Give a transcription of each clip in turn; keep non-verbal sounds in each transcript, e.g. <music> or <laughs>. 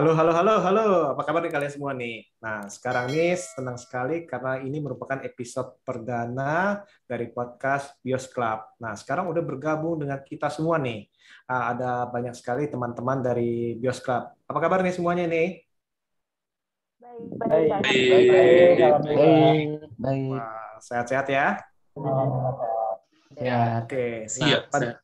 Halo, halo, halo, halo. Apa kabar nih kalian semua nih? Nah, sekarang ini senang sekali karena ini merupakan episode perdana dari podcast Bios Club. Nah, sekarang udah bergabung dengan kita semua nih. Ah, ada banyak sekali teman-teman dari Bios Club. Apa kabar nih semuanya nih? Baik, baik, Baik, baik. baik, baik. Wah, sehat-sehat ya? Ya, Oke. Nah, Siap, pada, siap.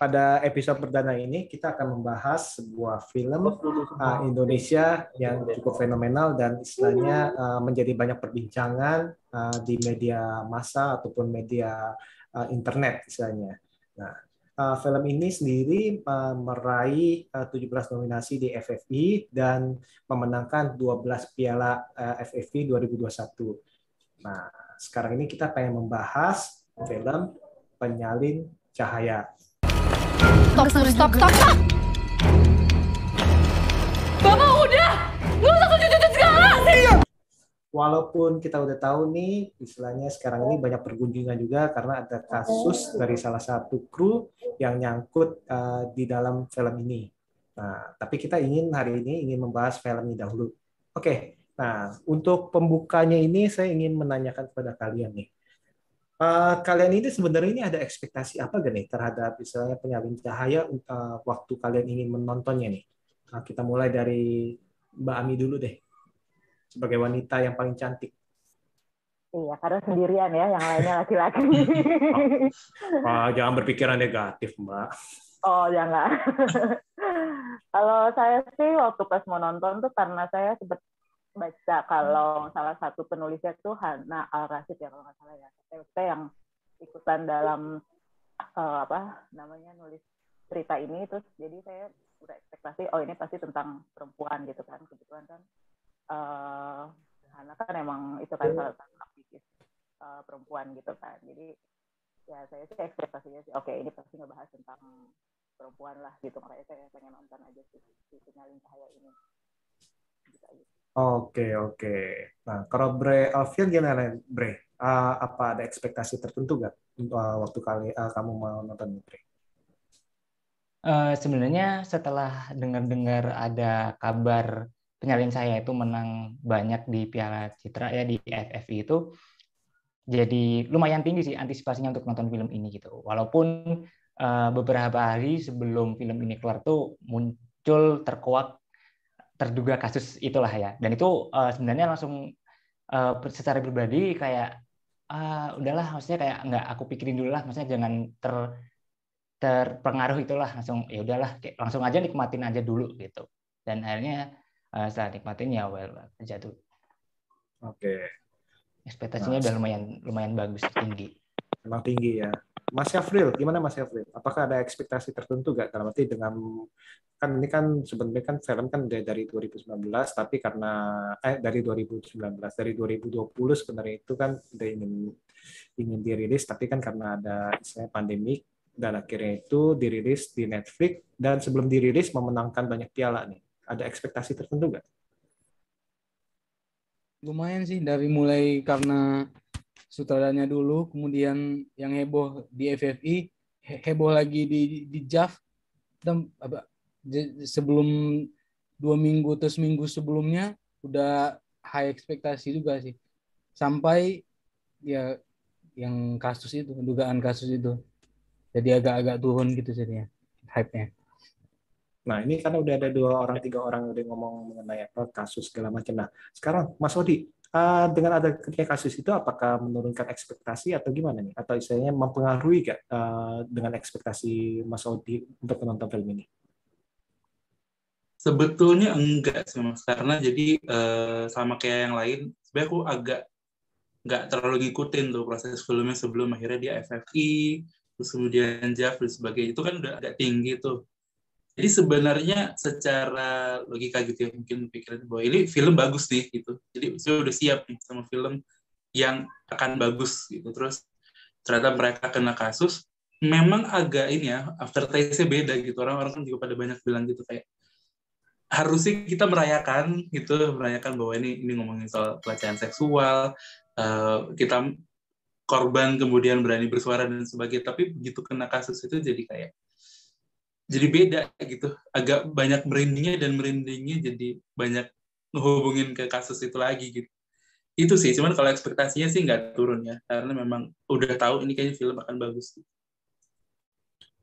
Pada episode perdana ini kita akan membahas sebuah film uh, Indonesia yang cukup fenomenal dan istilahnya uh, menjadi banyak perbincangan uh, di media massa ataupun media uh, internet istilahnya. Nah, uh, film ini sendiri uh, meraih uh, 17 nominasi di FFI dan memenangkan 12 piala uh, FFI 2021. Nah, sekarang ini kita pengen membahas film Penyalin Cahaya. Stop, stop, stop, stop, stop! Bapak udah! Nggak usah tunjuk-tunjuk segala! Walaupun kita udah tahu nih, istilahnya sekarang ini banyak pergunjingan juga karena ada kasus dari salah satu kru yang nyangkut uh, di dalam film ini. Nah, tapi kita ingin hari ini ingin membahas film ini dahulu. Oke, nah untuk pembukanya ini saya ingin menanyakan kepada kalian nih. Eh, kalian ini sebenarnya ini ada ekspektasi apa gak nih terhadap misalnya penyalin cahaya uh, waktu kalian ingin menontonnya nih? Nah, kita mulai dari Mbak Ami dulu deh, sebagai wanita yang paling cantik. Iya, karena sendirian ya, yang lainnya laki-laki. Ah, <laughs> jangan berpikiran negatif, Mbak. oh, jangan. <laughs> Kalau saya sih waktu pas mau nonton tuh karena saya baca kalau salah satu penulisnya tuh Hana Al Rashid ya kalau nggak salah ya, TWP yang ikutan dalam eh, apa namanya nulis cerita ini terus jadi saya udah ekspektasi oh ini pasti tentang perempuan gitu kan. Kebetulan kan eh Hana kan emang itu kan salah satu aktivis eh, perempuan gitu kan. Jadi ya saya sih ekspektasinya sih oke ini pasti ngebahas tentang perempuan lah gitu. Makanya saya pengen nonton aja sih si sinyalin cahaya ini. Gitu aja. Oke, oke. Nah, kalau Bre Alfian gimana, Bre? Ah, apa ada ekspektasi tertentu gak uh, waktu kali uh, kamu mau nonton Bre? Eh, sebenarnya setelah dengar-dengar ada kabar penyalin saya itu menang banyak di Piala Citra ya di FFI itu, jadi lumayan tinggi sih antisipasinya untuk nonton film ini gitu. Walaupun eh, beberapa hari sebelum film ini keluar tuh muncul terkuak terduga kasus itulah ya. Dan itu eh, sebenarnya langsung eh, secara pribadi kayak ah udahlah maksudnya kayak nggak aku pikirin dulu lah maksudnya jangan ter terpengaruh itulah langsung ya udahlah kayak langsung aja nikmatin aja dulu gitu. Dan akhirnya eh, setelah nikmatin ya well jatuh. Oke, ekspektasinya udah lumayan lumayan bagus tinggi. Memang tinggi ya. Mas Syafril, gimana Mas Syafril? Apakah ada ekspektasi tertentu gak? Dalam arti dengan kan ini kan sebenarnya kan film kan dari, dari 2019 tapi karena eh dari 2019 dari 2020 sebenarnya itu kan udah ingin ingin dirilis tapi kan karena ada istilahnya pandemik dan akhirnya itu dirilis di Netflix dan sebelum dirilis memenangkan banyak piala nih. Ada ekspektasi tertentu gak? lumayan sih dari mulai karena sutradaranya dulu kemudian yang heboh di FFI he- heboh lagi di di JAV dan apa sebelum dua minggu atau seminggu sebelumnya udah high ekspektasi juga sih. Sampai ya yang kasus itu dugaan kasus itu. Jadi agak-agak turun gitu jadinya hype-nya. Nah, ini karena udah ada dua orang, tiga orang yang udah ngomong mengenai apa kasus segala macam. Nah, sekarang Mas Odi, eh, dengan ada ketika kasus itu, apakah menurunkan ekspektasi atau gimana nih? Atau istilahnya mempengaruhi gak eh, dengan ekspektasi Mas Odi untuk menonton film ini? Sebetulnya enggak sih mas, karena jadi eh, sama kayak yang lain, sebenarnya aku agak nggak terlalu ngikutin tuh proses filmnya sebelum akhirnya dia FFI, terus kemudian JAV dan sebagainya itu kan udah agak tinggi tuh. Jadi sebenarnya secara logika gitu ya mungkin pikiran bahwa ini film bagus nih gitu. Jadi saya udah siap nih sama film yang akan bagus gitu. Terus ternyata mereka kena kasus, memang agak ini ya aftertaste-nya beda gitu. Orang-orang kan juga pada banyak bilang gitu kayak harusnya kita merayakan gitu, merayakan bahwa ini ini ngomongin soal pelecehan seksual, eh, kita korban kemudian berani bersuara dan sebagainya. Tapi begitu kena kasus itu jadi kayak jadi beda gitu agak banyak merindingnya dan merindingnya jadi banyak ngehubungin ke kasus itu lagi gitu itu sih cuman kalau ekspektasinya sih nggak turun ya karena memang udah tahu ini kayaknya film akan bagus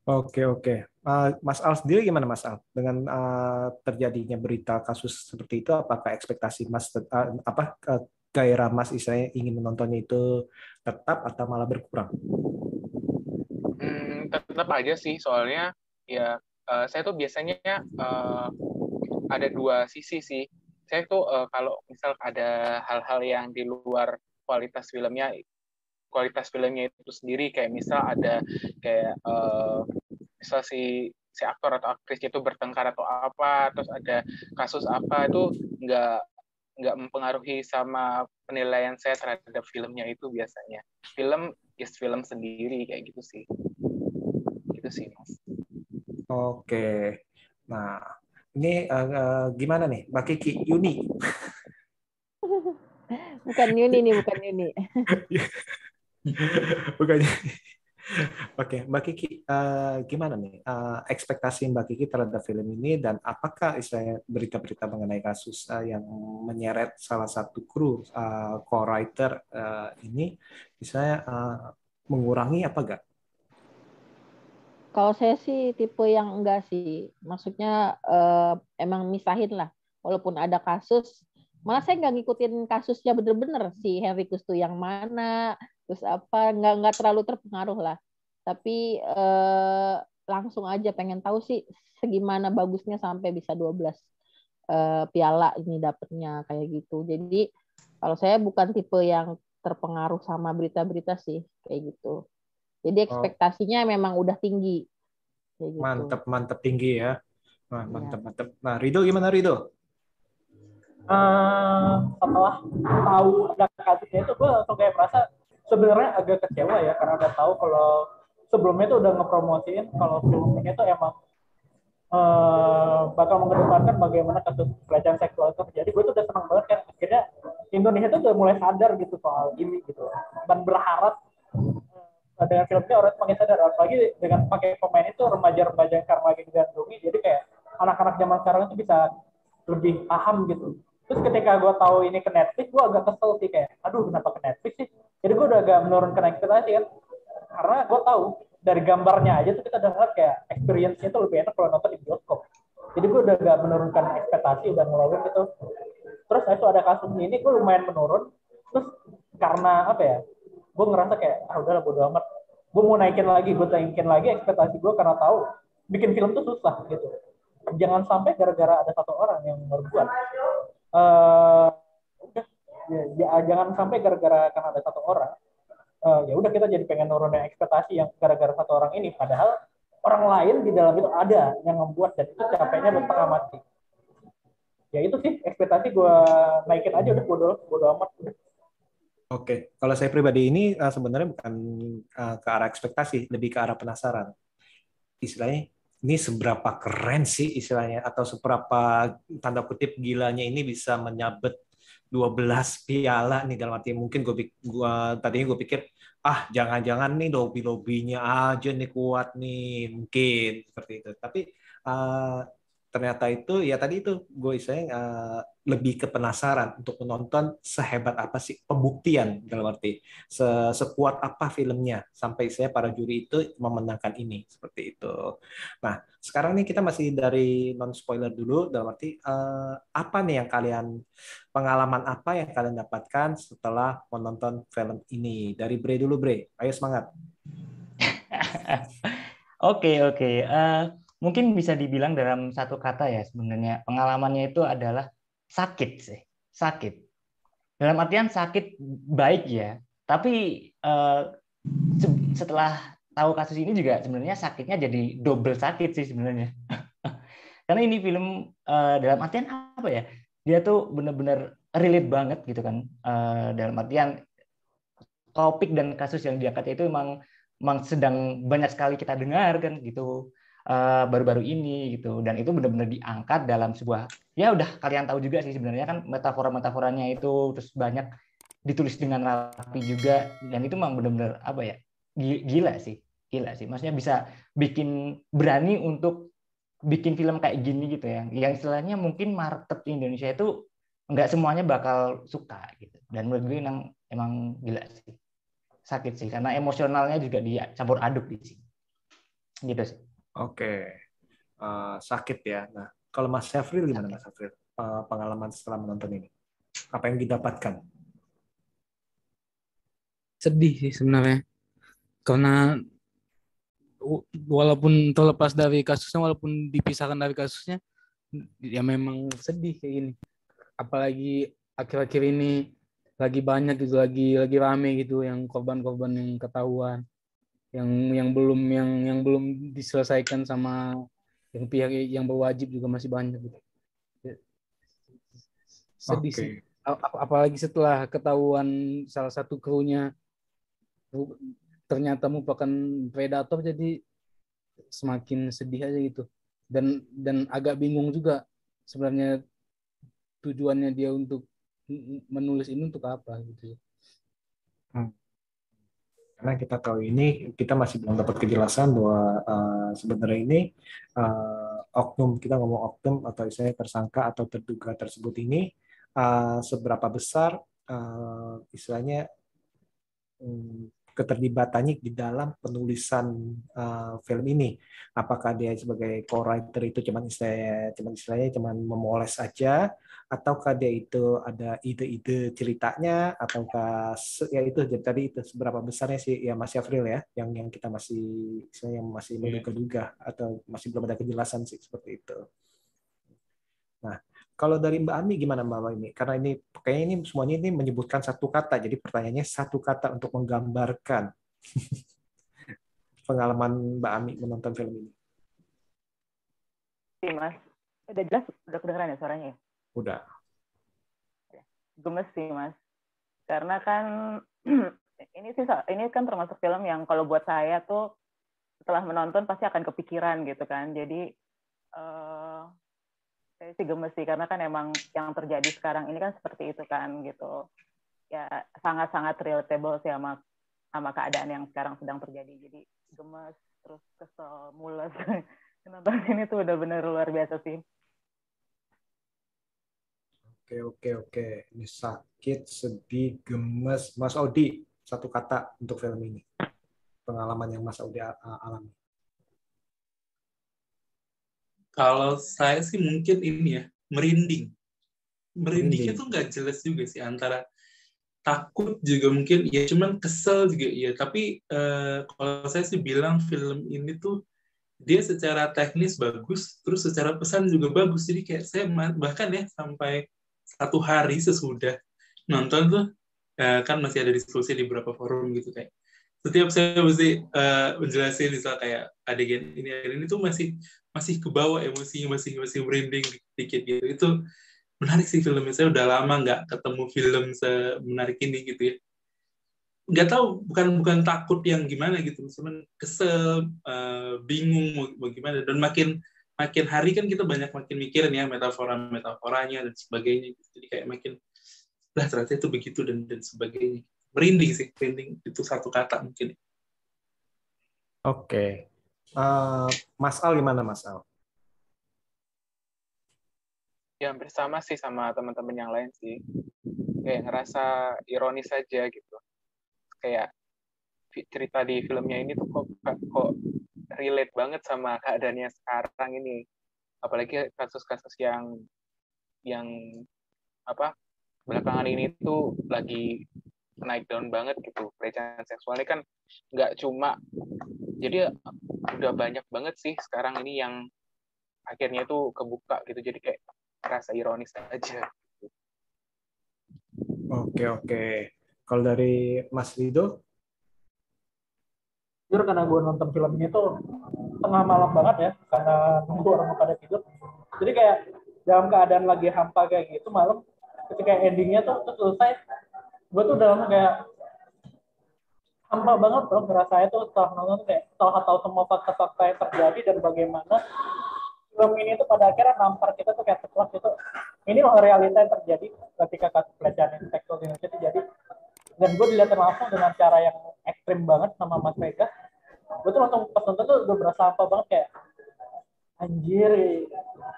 Oke oke, uh, Mas Al sendiri gimana Mas Al dengan uh, terjadinya berita kasus seperti itu? Apakah ekspektasi Mas uh, apa uh, gairah Mas istilahnya ingin menontonnya itu tetap atau malah berkurang? Hmm, tetap aja sih, soalnya ya uh, saya tuh biasanya uh, ada dua sisi sih. Saya tuh uh, kalau misal ada hal-hal yang di luar kualitas filmnya kualitas filmnya itu sendiri kayak misal ada kayak uh, misal si si aktor atau aktris itu bertengkar atau apa terus ada kasus apa itu nggak nggak mempengaruhi sama penilaian saya terhadap filmnya itu biasanya. Film is film sendiri kayak gitu sih. Gitu sih mas oke. Nah ini uh, gimana nih? Mbak Kiki Yuni. <laughs> Bukan Yuni nih bukan Yuni. <laughs> Bukan. Oke, Mbak Kiki, uh, gimana nih uh, ekspektasi Mbak Kiki terhadap film ini? Dan apakah istilahnya berita-berita mengenai kasus uh, yang menyeret salah satu kru uh, co-writer uh, ini, misalnya uh, mengurangi apa enggak? Kalau saya sih tipe yang enggak sih, maksudnya uh, emang misahin lah, walaupun ada kasus, malah saya nggak ngikutin kasusnya bener-bener si Henry Kustu yang mana, terus apa nggak nggak terlalu terpengaruh lah. Tapi eh, langsung aja pengen tahu sih segimana bagusnya sampai bisa 12 eh, piala ini dapetnya kayak gitu. Jadi kalau saya bukan tipe yang terpengaruh sama berita-berita sih kayak gitu jadi oh. ekspektasinya oh. memang udah tinggi kayak gitu. mantep mantep tinggi ya iya. mantep ya. mantep nah Rido gimana Rido Uh, setelah tahu ada kasusnya itu gue langsung kayak merasa sebenarnya agak kecewa ya karena udah tahu kalau sebelumnya itu udah ngepromosiin kalau film ini tuh emang uh, bakal mengedepankan bagaimana kasus pelecehan seksual itu terjadi. Gue tuh udah senang banget kan akhirnya Indonesia tuh udah mulai sadar gitu soal ini gitu dan berharap dengan filmnya orang makin sadar apalagi dengan pakai pemain itu remaja-remaja yang sekarang lagi digandrungi jadi kayak anak-anak zaman sekarang itu bisa lebih paham gitu. Terus ketika gue tahu ini ke Netflix gue agak kesel sih kayak aduh kenapa ke Netflix sih? Jadi gue udah agak menurunkan ekspektasi kan. Karena gue tahu dari gambarnya aja tuh kita dengar kayak experience-nya tuh lebih enak kalau nonton di bioskop. Jadi gue udah agak menurunkan ekspektasi udah ngeluarin gitu. Terus itu ada kasus ini gue lumayan menurun. Terus karena apa ya gue ngerasa kayak ah udahlah bodo amat. Gue mau naikin lagi gue naikin lagi ekspektasi gue karena tahu bikin film tuh susah gitu. Jangan sampai gara-gara ada satu orang yang berbuat. Uh, ya, ya jangan sampai gara-gara karena ada satu orang uh, ya udah kita jadi pengen nurunin ekspektasi yang gara-gara satu orang ini. Padahal orang lain di dalam itu ada yang membuat dan itu capeknya bertengah mati. Ya itu sih ekspektasi gue naikin aja udah bodo bodo amat. udah Oke, kalau saya pribadi ini uh, sebenarnya bukan uh, ke arah ekspektasi, lebih ke arah penasaran. Istilahnya ini seberapa keren sih istilahnya atau seberapa tanda kutip gilanya ini bisa menyabet 12 piala nih dalam arti mungkin gue gua tadinya gue pikir ah jangan-jangan nih lobby lobbynya aja nih kuat nih mungkin seperti itu tapi uh, ternyata itu ya tadi itu gue istilahnya uh, lebih ke penasaran untuk menonton sehebat apa sih pembuktian dalam arti se sekuat apa filmnya sampai saya para juri itu memenangkan ini seperti itu. Nah sekarang nih kita masih dari non spoiler dulu dalam arti uh, apa nih yang kalian pengalaman apa yang kalian dapatkan setelah menonton film ini dari Bre dulu Bre, ayo semangat. <laughs> Oke oke. Okay, okay. uh eh, mungkin bisa dibilang dalam satu kata ya sebenarnya pengalamannya itu adalah sakit sih sakit. Dalam artian sakit baik ya tapi uh, setelah tahu kasus ini juga sebenarnya sakitnya jadi double sakit sih sebenarnya. <laughs> Karena ini film uh, dalam artian apa ya dia tuh benar-benar relate banget gitu kan. Uh, dalam artian topik dan kasus yang diangkat itu emang emang sedang banyak sekali kita dengar kan gitu baru-baru uh, ini gitu. Dan itu benar-benar diangkat dalam sebuah ya udah kalian tahu juga sih sebenarnya kan metafora-metaforanya itu terus banyak ditulis dengan rapi juga dan itu memang benar-benar apa ya gila sih gila sih. Maksudnya bisa bikin berani untuk bikin film kayak gini gitu ya. Yang istilahnya mungkin market di Indonesia itu nggak semuanya bakal suka gitu. Dan menurut gue emang emang gila sih. Sakit sih karena emosionalnya juga dia campur aduk di sini. Gitu sih oke. Uh, sakit ya. Nah kalau Mas Syafril gimana Mas Syafril? Uh, pengalaman setelah menonton ini? Apa yang didapatkan? Sedih sih sebenarnya. Karena walaupun terlepas dari kasusnya walaupun dipisahkan dari kasusnya ya memang sedih kayak gini. Apalagi akhir-akhir ini lagi banyak gitu lagi lagi rame gitu yang korban-korban yang ketahuan yang yang belum yang yang belum diselesaikan sama yang pihak yang berwajib juga masih banyak gitu. Sedih okay. sih apalagi setelah ketahuan salah satu krunya ternyata merupakan predator jadi semakin sedih aja gitu. Dan dan agak bingung juga sebenarnya tujuannya dia untuk menulis ini untuk apa gitu hmm. Karena kita tahu ini kita masih belum dapat kejelasan bahwa uh, sebenarnya ini uh, oknum kita ngomong oknum atau istilahnya tersangka atau terduga tersebut ini uh, seberapa besar uh, istilahnya um, keterlibatannya di dalam penulisan uh, film ini. Apakah dia sebagai co-writer itu cuman istilahnya, cuman istilahnya cuman memoles aja, ataukah dia itu ada ide-ide ceritanya, ataukah ya itu jadi tadi itu seberapa besarnya sih ya Mas Afril ya, yang yang kita masih istilahnya masih iya. menduga-duga atau masih belum ada kejelasan sih seperti itu. Nah, kalau dari Mbak Ami gimana Mbak Ami? Karena ini kayaknya ini semuanya ini menyebutkan satu kata. Jadi pertanyaannya satu kata untuk menggambarkan <laughs> pengalaman Mbak Ami menonton film ini. Iya Mas. Udah jelas, udah kedengeran ya suaranya ya? Udah. Gemes sih Mas. Karena kan <clears throat> ini sih ini kan termasuk film yang kalau buat saya tuh setelah menonton pasti akan kepikiran gitu kan. Jadi uh, saya sih gemes sih karena kan emang yang terjadi sekarang ini kan seperti itu kan gitu. Ya sangat-sangat relatable sih sama sama keadaan yang sekarang sedang terjadi. Jadi gemes terus kesel mules. <laughs> Nonton ini tuh udah bener luar biasa sih. Oke oke oke. Ini sakit sedih gemes. Mas Odi satu kata untuk film ini. Pengalaman yang Mas Odi alami Kalau saya sih mungkin ini ya, merinding. Merindingnya tuh nggak jelas juga sih antara takut juga mungkin ya cuman kesel juga ya tapi uh, kalau saya sih bilang film ini tuh dia secara teknis bagus terus secara pesan juga bagus. Jadi kayak saya bahkan ya sampai satu hari sesudah nonton tuh uh, kan masih ada diskusi di beberapa forum gitu kayak. Setiap saya mesti uh, menjelaskan misal kayak adegan ini adegan ini tuh masih masih ke bawah emosinya masih masih merinding dikit gitu. Itu menarik sih filmnya. Saya udah lama nggak ketemu film semenarik ini gitu ya. Nggak tahu bukan bukan takut yang gimana gitu. Cuman kesel uh, bingung mau, gimana. Dan makin makin hari kan kita banyak makin mikirin ya metafora metaforanya dan sebagainya jadi kayak makin lah ternyata itu begitu dan dan sebagainya. Merinding sih merinding. Itu satu kata mungkin. Oke uh, Mas Al gimana Mas Al? Ya bersama sih sama teman-teman yang lain sih. Kayak ngerasa ironis saja gitu. Kayak cerita di filmnya ini tuh kok kok relate banget sama keadaannya sekarang ini. Apalagi kasus-kasus yang yang apa belakangan ini tuh lagi naik down banget gitu. Pelecehan seksualnya kan nggak cuma jadi udah banyak banget sih sekarang ini yang akhirnya tuh kebuka gitu. Jadi kayak rasa ironis aja. Oke oke. Kalau dari Mas Rido? Jujur karena gue nonton filmnya tuh tengah malam banget ya karena nunggu orang pada tidur. Jadi kayak dalam keadaan lagi hampa kayak gitu malam ketika endingnya tuh, tuh selesai gue tuh udah kayak hampa banget bro. Ngerasanya tuh setelah nonton kayak setelah tahu semua fakta-fakta yang terjadi dan bagaimana film ini tuh pada akhirnya nampar kita tuh kayak sekelas itu ini loh realita yang terjadi ketika kasus pelecehan seksual di Indonesia terjadi dan gue dilihat langsung dengan cara yang ekstrim banget sama Mas Vega. Gue tuh langsung pas nonton tuh udah berasa apa banget kayak anjir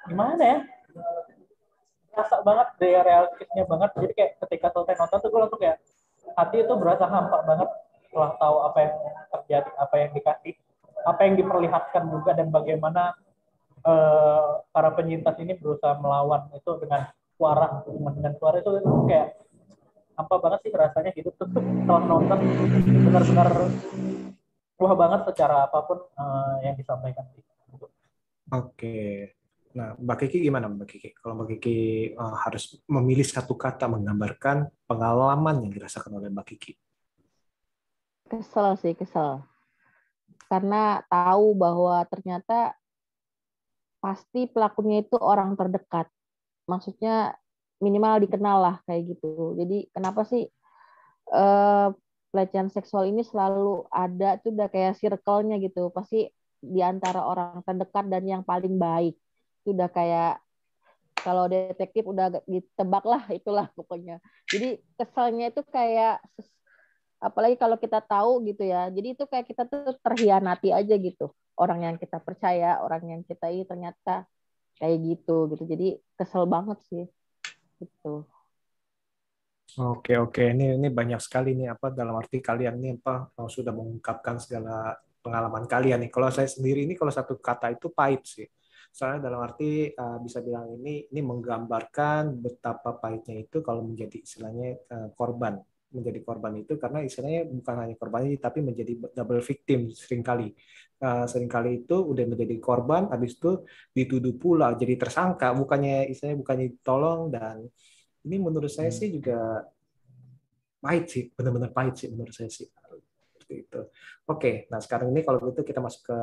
gimana ya? Berasa banget dari realistisnya banget. Jadi kayak ketika selesai nonton tuh gue langsung kayak hati itu berasa hampa banget setelah tahu apa yang terjadi apa yang dikasih apa yang diperlihatkan juga dan bagaimana eh, para penyintas ini berusaha melawan itu dengan suara dengan, suara itu, itu kayak apa banget sih rasanya hidup tuh setelah nonton benar-benar wah banget secara apa pun eh, yang disampaikan Oke. Nah, Mbak Kiki gimana Mbak Kiki? Kalau Mbak Kiki uh, harus memilih satu kata menggambarkan pengalaman yang dirasakan oleh Mbak Kiki. Kesel sih, kesel. Karena tahu bahwa ternyata pasti pelakunya itu orang terdekat. Maksudnya minimal dikenal lah kayak gitu. Jadi kenapa sih uh, pelecehan seksual ini selalu ada tuh udah kayak circle-nya gitu. Pasti di antara orang terdekat dan yang paling baik itu udah kayak kalau detektif udah ditebak lah itulah pokoknya jadi keselnya itu kayak apalagi kalau kita tahu gitu ya. Jadi itu kayak kita tuh terhianati aja gitu. Orang yang kita percaya orang yang kita ini ternyata kayak gitu gitu. Jadi kesel banget sih. Gitu. Oke oke. Ini ini banyak sekali nih apa dalam arti kalian nih apa sudah mengungkapkan segala pengalaman kalian nih. Kalau saya sendiri ini kalau satu kata itu pahit sih. Soalnya dalam arti uh, bisa bilang ini ini menggambarkan betapa pahitnya itu kalau menjadi istilahnya uh, korban menjadi korban itu karena istilahnya bukan hanya korban tapi menjadi double victim sering kali uh, sering kali itu udah menjadi korban habis itu dituduh pula jadi tersangka bukannya istilahnya bukannya tolong dan ini menurut saya hmm. sih juga pahit sih benar-benar pahit sih menurut saya sih seperti itu. Oke, nah sekarang ini kalau gitu kita masuk ke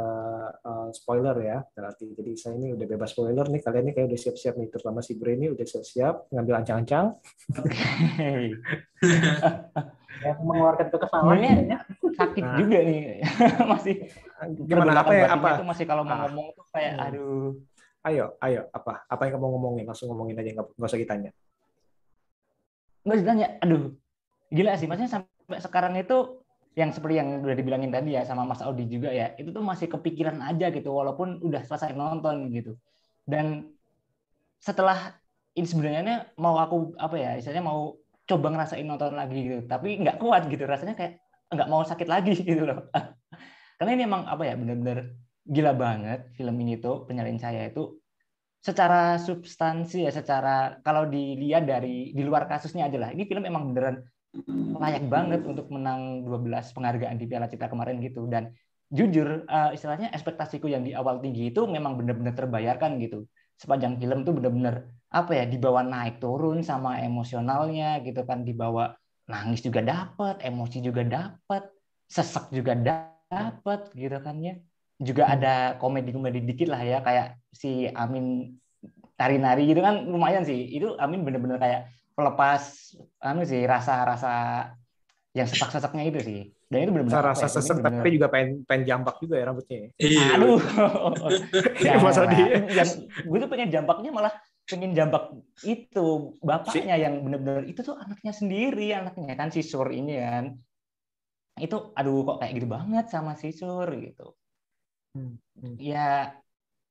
uh, spoiler ya. Berarti jadi saya ini udah bebas spoiler nih. Kalian ini kayak udah siap-siap nih, terutama si Bre ini udah siap-siap ngambil ancang-ancang. ya, <laughs> mengeluarkan kekesalan ya. sakit nah. juga nih. <laughs> masih gimana apa ya apa? Itu masih kalau mau ah. ngomong tuh kayak hmm. aduh. Ayo, ayo apa? Apa yang kamu ngomongin? Langsung ngomongin aja nggak usah ditanya. Nggak ditanya. Aduh. Gila sih, maksudnya sampai sekarang itu yang seperti yang udah dibilangin tadi ya sama Mas Audi juga ya itu tuh masih kepikiran aja gitu walaupun udah selesai nonton gitu. Dan setelah ini sebenarnya mau aku apa ya istilahnya mau coba ngerasain nonton lagi gitu tapi nggak kuat gitu rasanya kayak nggak mau sakit lagi <laughs> gitu loh. Karena ini emang apa ya benar-benar gila banget film ini tuh penyalin saya itu. Secara substansi ya secara kalau dilihat dari di luar kasusnya aja lah ini film emang beneran layak banget untuk menang 12 penghargaan di Piala Citra kemarin gitu. Dan jujur uh, istilahnya ekspektasiku yang di awal tinggi itu memang benar-benar terbayarkan gitu. Sepanjang film tuh benar-benar apa ya dibawa naik turun sama emosionalnya gitu kan. Dibawa nangis juga dapat emosi juga dapat sesek juga dapat gitu kan ya. Juga hmm. ada komedi-komedi dikit lah ya kayak si Amin tari-nari gitu kan. Lumayan sih. Itu Amin bener-bener kayak pelepas anu sih rasa-rasa yang sesak-sesaknya itu sih. Dan itu benar-benar rasa ya, sesak bener tapi juga pengen pengen jambak juga ya rambutnya. Iya. Aduh. <laughs> ya, Masa dia. Yang, gue tuh pengen jambaknya malah pengen jambak itu bapaknya si. yang benar-benar itu tuh anaknya sendiri anaknya kan si Sur ini kan itu aduh kok kayak gitu banget sama si Sur gitu hmm. hmm. ya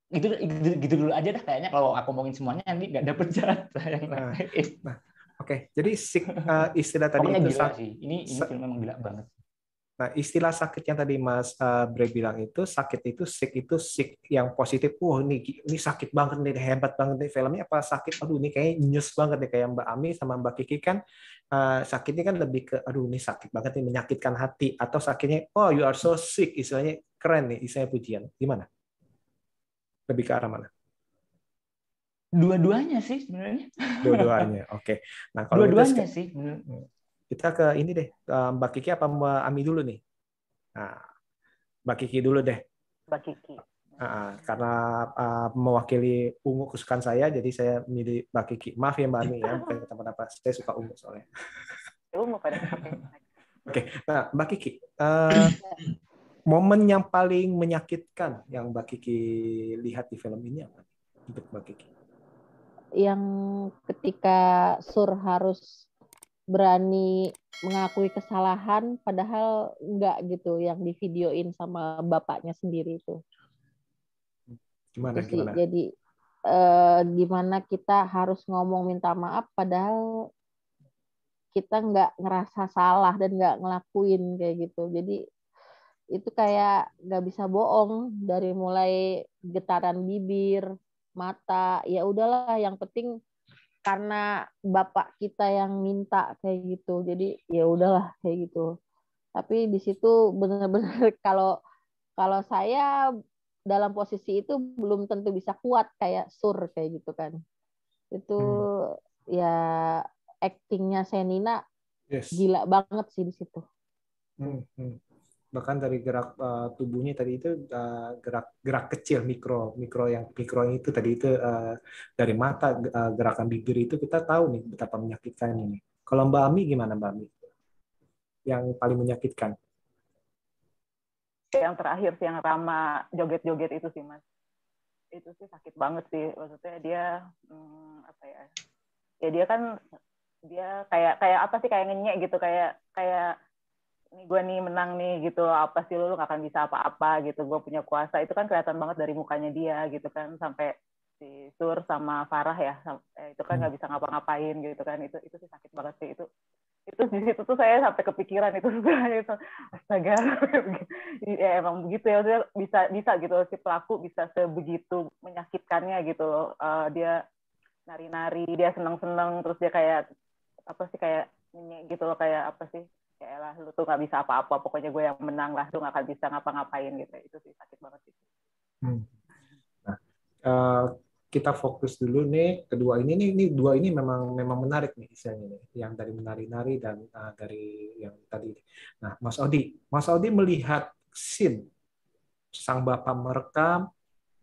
gitu, gitu gitu dulu aja dah kayaknya kalau aku ngomongin semuanya nanti nggak dapet jatah <laughs> yang nah, nah Oke, jadi sik, uh, istilah tadi itu gila sih. Ini ini film memang gila banget. Nah, istilah sakit yang tadi Mas uh, Bre bilang itu sakit itu sik itu sik yang positif. Wah, ini ini sakit banget nih, hebat banget nih filmnya apa sakit? Aduh, ini kayak nyus banget nih kayak Mbak Ami sama Mbak Kiki kan uh, sakitnya kan lebih ke aduh ini sakit banget nih menyakitkan hati atau sakitnya oh you are so sick istilahnya keren nih istilahnya pujian. Gimana? Lebih ke arah mana? Dua-duanya sih sebenarnya. Dua-duanya, <laughs> oke. Okay. Nah kalau dua-duanya kita, sih. Kita ke ini deh, Mbak Kiki apa Mbak Ami dulu nih? Nah, Mbak Kiki dulu deh. Mbak Kiki. Nah, karena uh, mewakili ungu kesukaan saya, jadi saya milih Mbak Kiki. Maaf ya Mbak Ami ya, bukan <laughs> teman apa. Saya suka ungu soalnya. Ungu pada. Oke, nah Mbak Kiki, uh, momen yang paling menyakitkan yang Mbak Kiki lihat di film ini apa? Untuk Mbak Kiki yang ketika Sur harus berani mengakui kesalahan padahal enggak gitu yang di videoin sama bapaknya sendiri itu. Gimana sih, gimana? jadi eh, gimana kita harus ngomong minta maaf padahal kita nggak ngerasa salah dan nggak ngelakuin kayak gitu jadi itu kayak nggak bisa bohong dari mulai getaran bibir mata. Ya udahlah yang penting karena bapak kita yang minta kayak gitu. Jadi ya udahlah kayak gitu. Tapi di situ benar-benar <laughs> kalau kalau saya dalam posisi itu belum tentu bisa kuat kayak sur kayak gitu kan. Itu ya actingnya Senina Yes. gila banget sih di situ. Hmm, hmm. Bahkan dari gerak uh, tubuhnya tadi itu uh, gerak gerak kecil mikro mikro yang mikro itu tadi itu uh, dari mata uh, gerakan bibir itu kita tahu nih betapa menyakitkan ini. Kalau Mbak Ami gimana Mbak Ami? Yang paling menyakitkan? yang terakhir sih yang Rama joget-joget itu sih mas itu sih sakit banget sih maksudnya dia hmm, apa ya ya dia kan dia kayak kayak apa sih kayak ngenyek gitu kayak kayak gue nih menang nih gitu. Apa sih lu? Lu gak akan bisa apa-apa gitu. Gue punya kuasa. Itu kan kelihatan banget dari mukanya dia gitu kan. Sampai si Sur sama Farah ya. Eh, itu kan nggak bisa ngapa-ngapain gitu kan. Itu itu sih sakit banget sih. Itu itu di situ tuh saya sampai kepikiran itu. <laughs> Itu astaga <laughs> ya emang begitu ya. Dia bisa bisa gitu. Si pelaku bisa sebegitu menyakitkannya gitu loh. Eh, dia nari-nari dia seneng-seneng. Terus dia kayak apa sih kayak gitu loh. Kayak apa sih kayak lah lu tuh nggak bisa apa-apa pokoknya gue yang menang lah lu nggak akan bisa ngapa-ngapain gitu. Itu sih sakit banget sih. Eh, kita fokus dulu nih kedua ini nih ini dua ini memang memang menarik nih istilahnya nih yang dari menari-nari dan uh, dari yang tadi. Nah Mas Odi Mas Odi melihat scene sang bapak merekam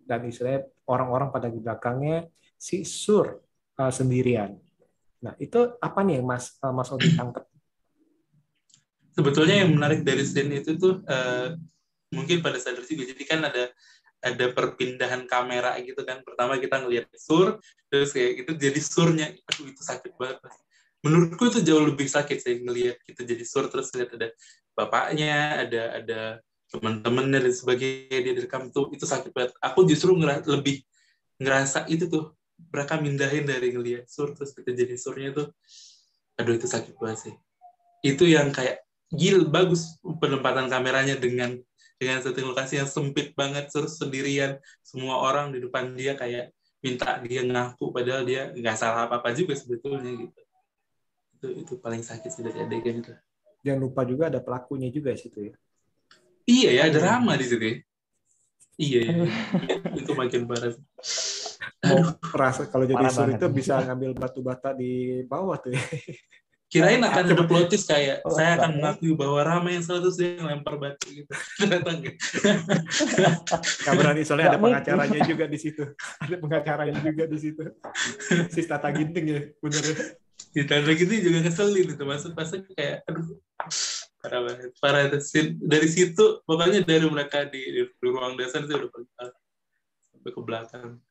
dan istilahnya orang-orang pada di belakangnya si Sur uh, sendirian. Nah itu apa nih Mas uh, Mas Odi tangkap sebetulnya yang menarik dari scene itu tuh eh, mungkin pada saat itu jadi kan ada ada perpindahan kamera gitu kan. Pertama kita ngelihat sur terus kayak gitu jadi surnya. Aduh itu sakit banget menurutku itu jauh lebih sakit sih ngelihat kita jadi sur terus lihat ada bapaknya ada ada teman-temannya dan sebagainya dia direkam tuh itu sakit banget. Aku justru ngera- lebih ngerasa itu tuh mereka mindahin dari ngelihat sur terus kita jadi surnya tuh aduh itu sakit banget sih. Itu yang kayak gil bagus penempatan kameranya dengan dengan setting lokasi yang sempit banget terus sendirian semua orang di depan dia kayak minta dia ngaku padahal dia nggak salah apa apa juga sebetulnya gitu itu itu paling sakit sih dari adegan itu jangan lupa juga ada pelakunya juga di situ ya iya ya ada Rama di situ ya. iya ya. <laughs> itu makin parah mau rasa kalau jadi Parah Sur itu bisa ngambil batu bata di bawah tuh ya. <laughs> kirain akan ada plot twist kayak Oh, saya akan ya. mengakui bahwa Rama yang salah terus dia yang lempar batu gitu <laughs> ternyata enggak Nggak berani soalnya ada pengacaranya juga di situ. Ada pengacaranya juga di situ. Si Tata Ginting ya, bener. ditanda gitu juga ngeselin itu maksud pasnya kayak aduh parah banget parah itu dari situ pokoknya dari mereka di, di, di ruang dasar sih udah sampai ke belakang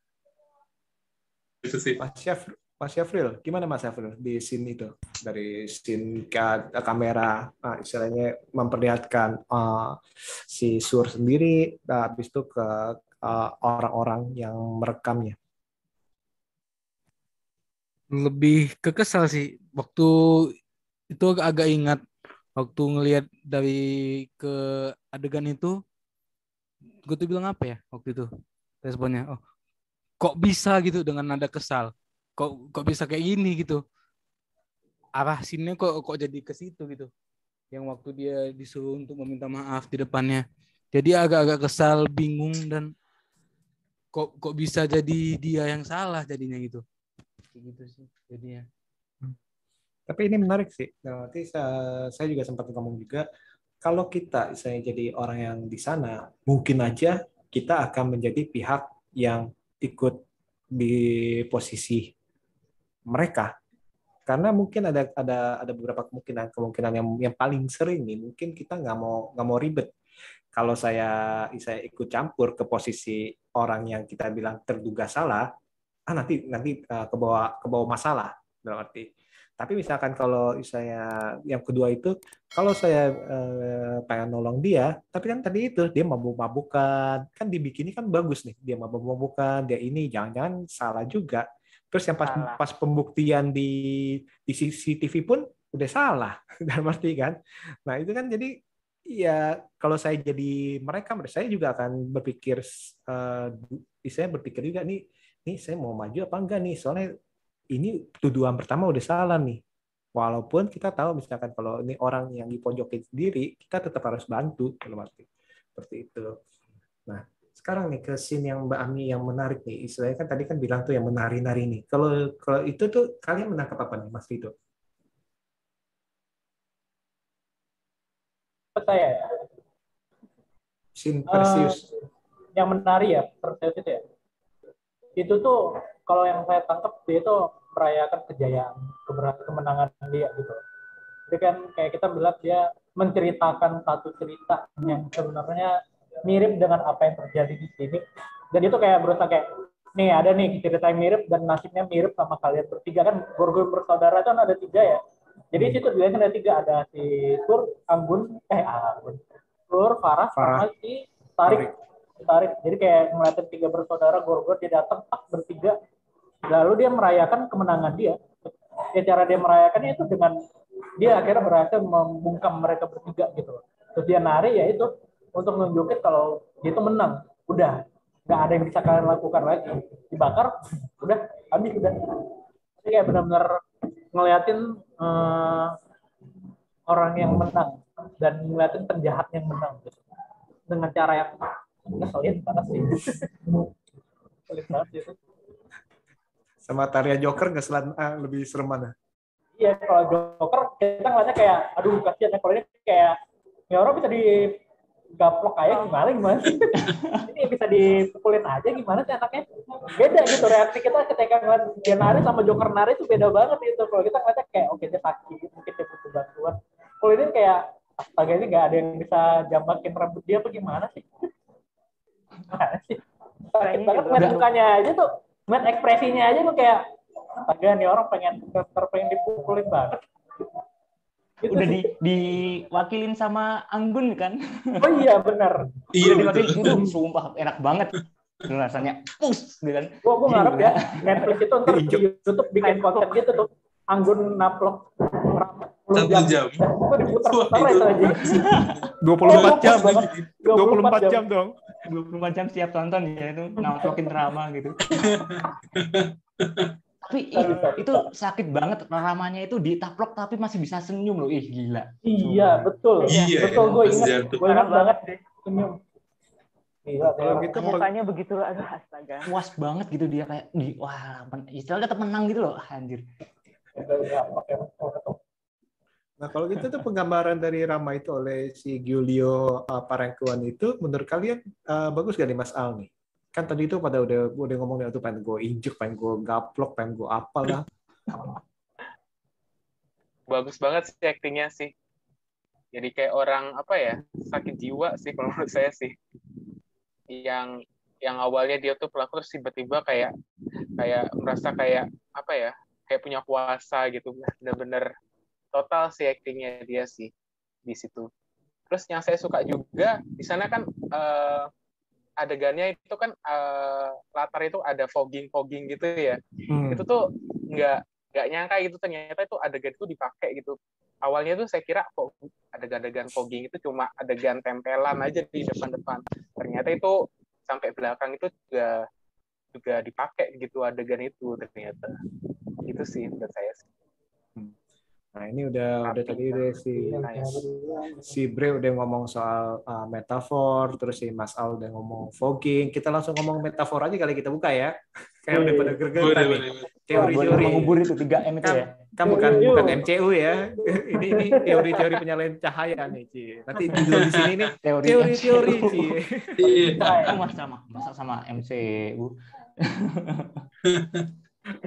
itu sih Mas Syafril, Mas Syafril, gimana Mas Syafril di scene itu? Dari scene ka- kamera, ah, istilahnya memperlihatkan ah, si Sur sendiri, nah, habis itu ke ah, orang-orang yang merekamnya. lebih kekesal sih waktu itu agak ingat waktu ngelihat dari ke adegan itu gue tuh bilang apa ya waktu itu responnya oh kok bisa gitu dengan nada kesal kok kok bisa kayak gini gitu? Arah sinnya kok kok jadi ke situ gitu? Yang waktu dia disuruh untuk meminta maaf di depannya. Jadi agak-agak kesal bingung dan kok kok bisa jadi dia yang salah jadinya gitu? Gitu sih jadinya. Tapi ini menarik sih. Nah, nanti saya juga sempat ngomong juga, kalau kita saya jadi orang yang di sana, mungkin aja kita akan menjadi pihak yang ikut di posisi mereka. Karena mungkin ada ada ada beberapa kemungkinan kemungkinan yang yang paling sering nih, mungkin kita nggak mau nggak mau ribet. Kalau saya saya ikut campur ke posisi orang yang kita bilang terduga salah, ah nanti nanti uh, bawah ke bawah masalah dalam arti Tapi misalkan kalau saya yang kedua itu, kalau saya eh, pengen nolong dia, tapi kan tadi itu dia mabuk-mabukan, kan dibikinnya kan bagus nih, dia mabuk-mabukan, dia ini jangan-jangan salah juga. Terus yang pas Salah. pas pembuktian di di CCTV pun udah salah, <laughs> dalam arti kan. Nah itu kan jadi ya kalau saya jadi mereka, saya juga akan berpikir, eh, saya berpikir juga nih, nih saya mau maju apa enggak nih, soalnya ini tuduhan pertama udah salah nih. Walaupun kita tahu misalkan kalau ini orang yang dipojokin sendiri, kita tetap harus bantu dalam arti seperti itu. Nah, sekarang nih ke scene yang Mbak Ami yang menarik nih. Istilahnya kan tadi kan bilang tuh yang menari-nari nih. Kalau kalau itu tuh kalian menangkap apa nih, Mas Vito? saya ya. Scene Perseus. yang menarik ya Perseus itu ya itu tuh kalau yang saya tangkap dia itu merayakan kejayaan keberhasilan kemenangan dia gitu jadi kan kayak kita melihat dia menceritakan satu cerita yang sebenarnya mirip dengan apa yang terjadi di sini. Dan itu kayak berusaha kayak nih ada nih cerita yang mirip dan nasibnya mirip sama kalian bertiga. Kan Gorgon bersaudara kan ada tiga ya. Jadi situ dilihat ada tiga. Ada si Tur Anggun eh Anggun. Tur Farah, Farah. sama si Tarik. Tarik. Jadi kayak ngeliatin tiga bersaudara Gorgon dia datang tak bertiga. Lalu dia merayakan kemenangan dia. Ya cara dia merayakannya itu dengan dia akhirnya berhasil membungkam mereka bertiga gitu. Terus dia nari ya itu untuk nunjukin kalau dia itu menang udah nggak ada yang bisa kalian lakukan lagi dibakar udah habis udah jadi kayak benar-benar ngeliatin eh, orang yang menang dan ngeliatin penjahat yang menang gitu. dengan cara yang ngeselin banget sih <laughs> ngeselin banget gitu Sama Tarya Joker nggak selan ah, lebih serem mana? Iya, kalau Joker kita ngeliatnya kayak, aduh kasihan ya. Kalau ini kayak, ya orang bisa digaplok aja gimana gimana sih? <laughs> ini bisa dipukulin aja gimana sih anaknya? Beda gitu reaksi kita ketika ngeliat dia nari sama Joker nari itu beda banget gitu. Kalau kita ngeliatnya kayak, oke dia sakit, mungkin dia butuh bantuan. Kalau ini kayak, astaga ini nggak ada yang bisa jambakin rambut dia apa gimana sih? Gimana sih? Sakit banget juga ngeliat mukanya aja tuh, ngeliat ekspresinya aja tuh kayak, astaga nih orang pengen pengen dipukulin banget. Itu Udah di, diwakilin sama Anggun kan? Oh iya benar. Iya Udah diwakilin, itu sumpah enak banget. Itu rasanya pus gitu kan. Gua gua ngarep ya Gila. Netflix itu ntar di YouTube bikin konten gitu tuh. Anggun naplok Satu jam. Itu itu aja. 24 jam. banget. 24 jam dong. 24 jam siap tonton ya itu namplokin drama gitu. <laughs> tapi ih, itu sakit banget ramanya itu ditaplok tapi masih bisa senyum loh. Ih gila. Iya betul. Iya, betul gue pas ingat. Gue ingat banget deh. Senyum. Gila, Kalau gitu Mukanya begitu aduh astaga. Puas banget gitu dia kayak di wah men- istilahnya tetap menang gitu loh anjir. Nah, kalau gitu tuh penggambaran dari Rama itu oleh si Giulio uh, Parengkuan itu menurut kalian uh, bagus gak nih Mas Al nih? Kan tadi itu pada udah udah ngomong tuh pengen gue injuk, pengen gue gaplok, pengen gue apalah. bagus banget sih aktingnya sih. Jadi kayak orang apa ya sakit jiwa sih kalau <laughs> menurut saya sih. Yang yang awalnya dia tuh pelaku terus tiba-tiba kayak kayak merasa kayak apa ya kayak punya kuasa gitu bener-bener total sih aktingnya dia sih di situ. Terus yang saya suka juga di sana kan eh, adegannya itu kan eh, latar itu ada fogging fogging gitu ya Hmm. itu tuh nggak nggak nyangka gitu ternyata itu adegan itu dipakai gitu awalnya tuh saya kira kok adegan-adegan fogging itu cuma adegan tempelan aja di depan-depan ternyata itu sampai belakang itu juga juga dipakai gitu adegan itu ternyata itu sih menurut saya sih. Nah, ini udah udah tadi udah si si Bre udah ngomong soal uh, metafor, terus si Mas Al udah ngomong fogging. Kita langsung ngomong metafor aja kali kita buka ya. <laughs> Kayak udah pada Boleh, gergetan nih. boleh, boleh. Teori-teori. Mengubur itu 3M itu ya. Kan bukan bukan MCU ya. <laughs> ini ini teori-teori penyalahan cahaya nih, Ci. Nanti judul di sini nih Teori teori-teori. Ci. <laughs> Iya. Oh, mas sama masa sama MCU.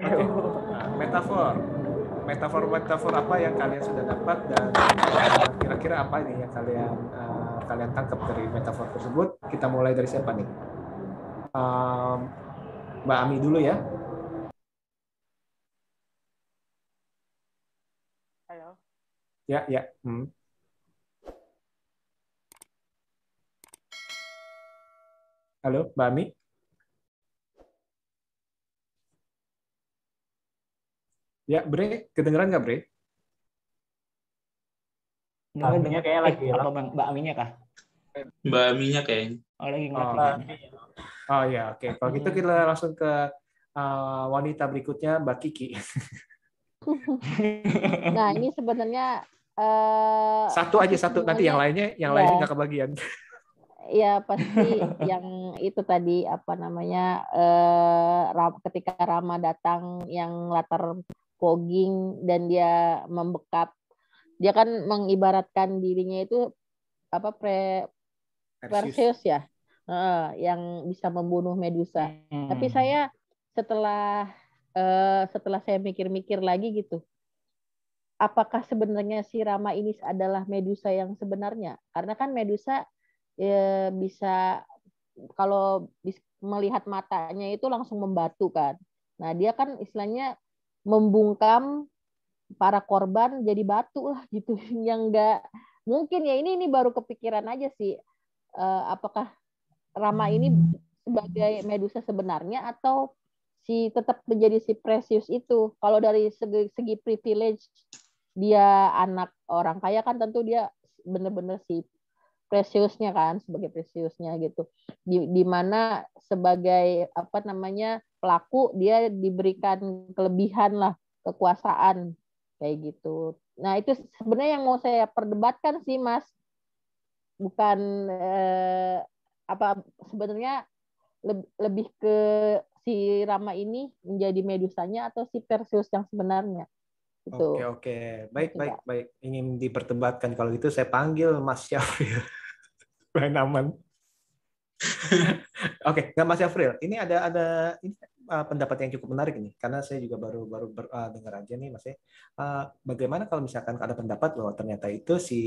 Nah, metafor. Metafor-metafor apa yang kalian sudah dapat dan uh, kira-kira apa nih yang kalian uh, kalian tangkap dari metafor tersebut? Kita mulai dari siapa nih? Um, Mbak Ami dulu ya. Ya, ya. Hmm. Halo, Mbak Ami? Ya, Bre, kedengeran nggak, Bre? Dengar. kayak Eh, lagi apa Bang? Mbak Aminya kah? Mbak Aminya kayaknya. Oh, lagi Oh. ngelatih. Oh ya, oke. Kalau gitu kita langsung ke uh, wanita berikutnya, Mbak Kiki. <laughs> Nah, ini sebenarnya eh Satu aja satu, nanti yang lainnya yang Ya. lainnya nggak kebagian. ya pasti <laughs> yang itu tadi apa namanya eh ketika Rama datang yang latar fogging dan dia membekap. Dia kan mengibaratkan dirinya itu apa pre Perseus. Ya? Heeh, yang bisa membunuh Medusa. Hmm. tapi saya setelah eh, setelah saya mikir-mikir lagi gitu apakah sebenarnya si Rama ini adalah Medusa yang sebenarnya? Karena kan Medusa ya, bisa kalau bis- melihat matanya itu langsung membatu kan. Nah dia kan istilahnya membungkam para korban jadi batu lah gitu <laughs> yang enggak mungkin ya. Ini ini baru kepikiran aja sih Eh, apakah Rama ini sebagai Medusa sebenarnya atau si tetap menjadi si Precious itu. Kalau dari segi, segi privilege dia anak orang kaya kan tentu dia benar-benar si Precious-nya kan sebagai Precious-nya gitu. Di di mana sebagai apa namanya pelaku dia diberikan kelebihan lah kekuasaan kayak gitu. Nah itu sebenarnya yang mau saya perdebatkan sih mas. Bukan eh, apa sebenarnya leb- lebih ke si Rama ini menjadi medusanya atau si Perseus yang sebenarnya itu Oke, oke. Baik, Gitu, baik, baik. Ingin diperdebatkan. Kalau gitu saya panggil Mas Syafril. <laughs> Main aman. <laughs> Oke, nggak Mas Syafril. Ini ada ada ini uh, pendapat yang cukup menarik ini karena saya juga baru baru ber- uh, dengar aja nih Mas ya. Uh, bagaimana kalau misalkan ada pendapat bahwa ternyata itu si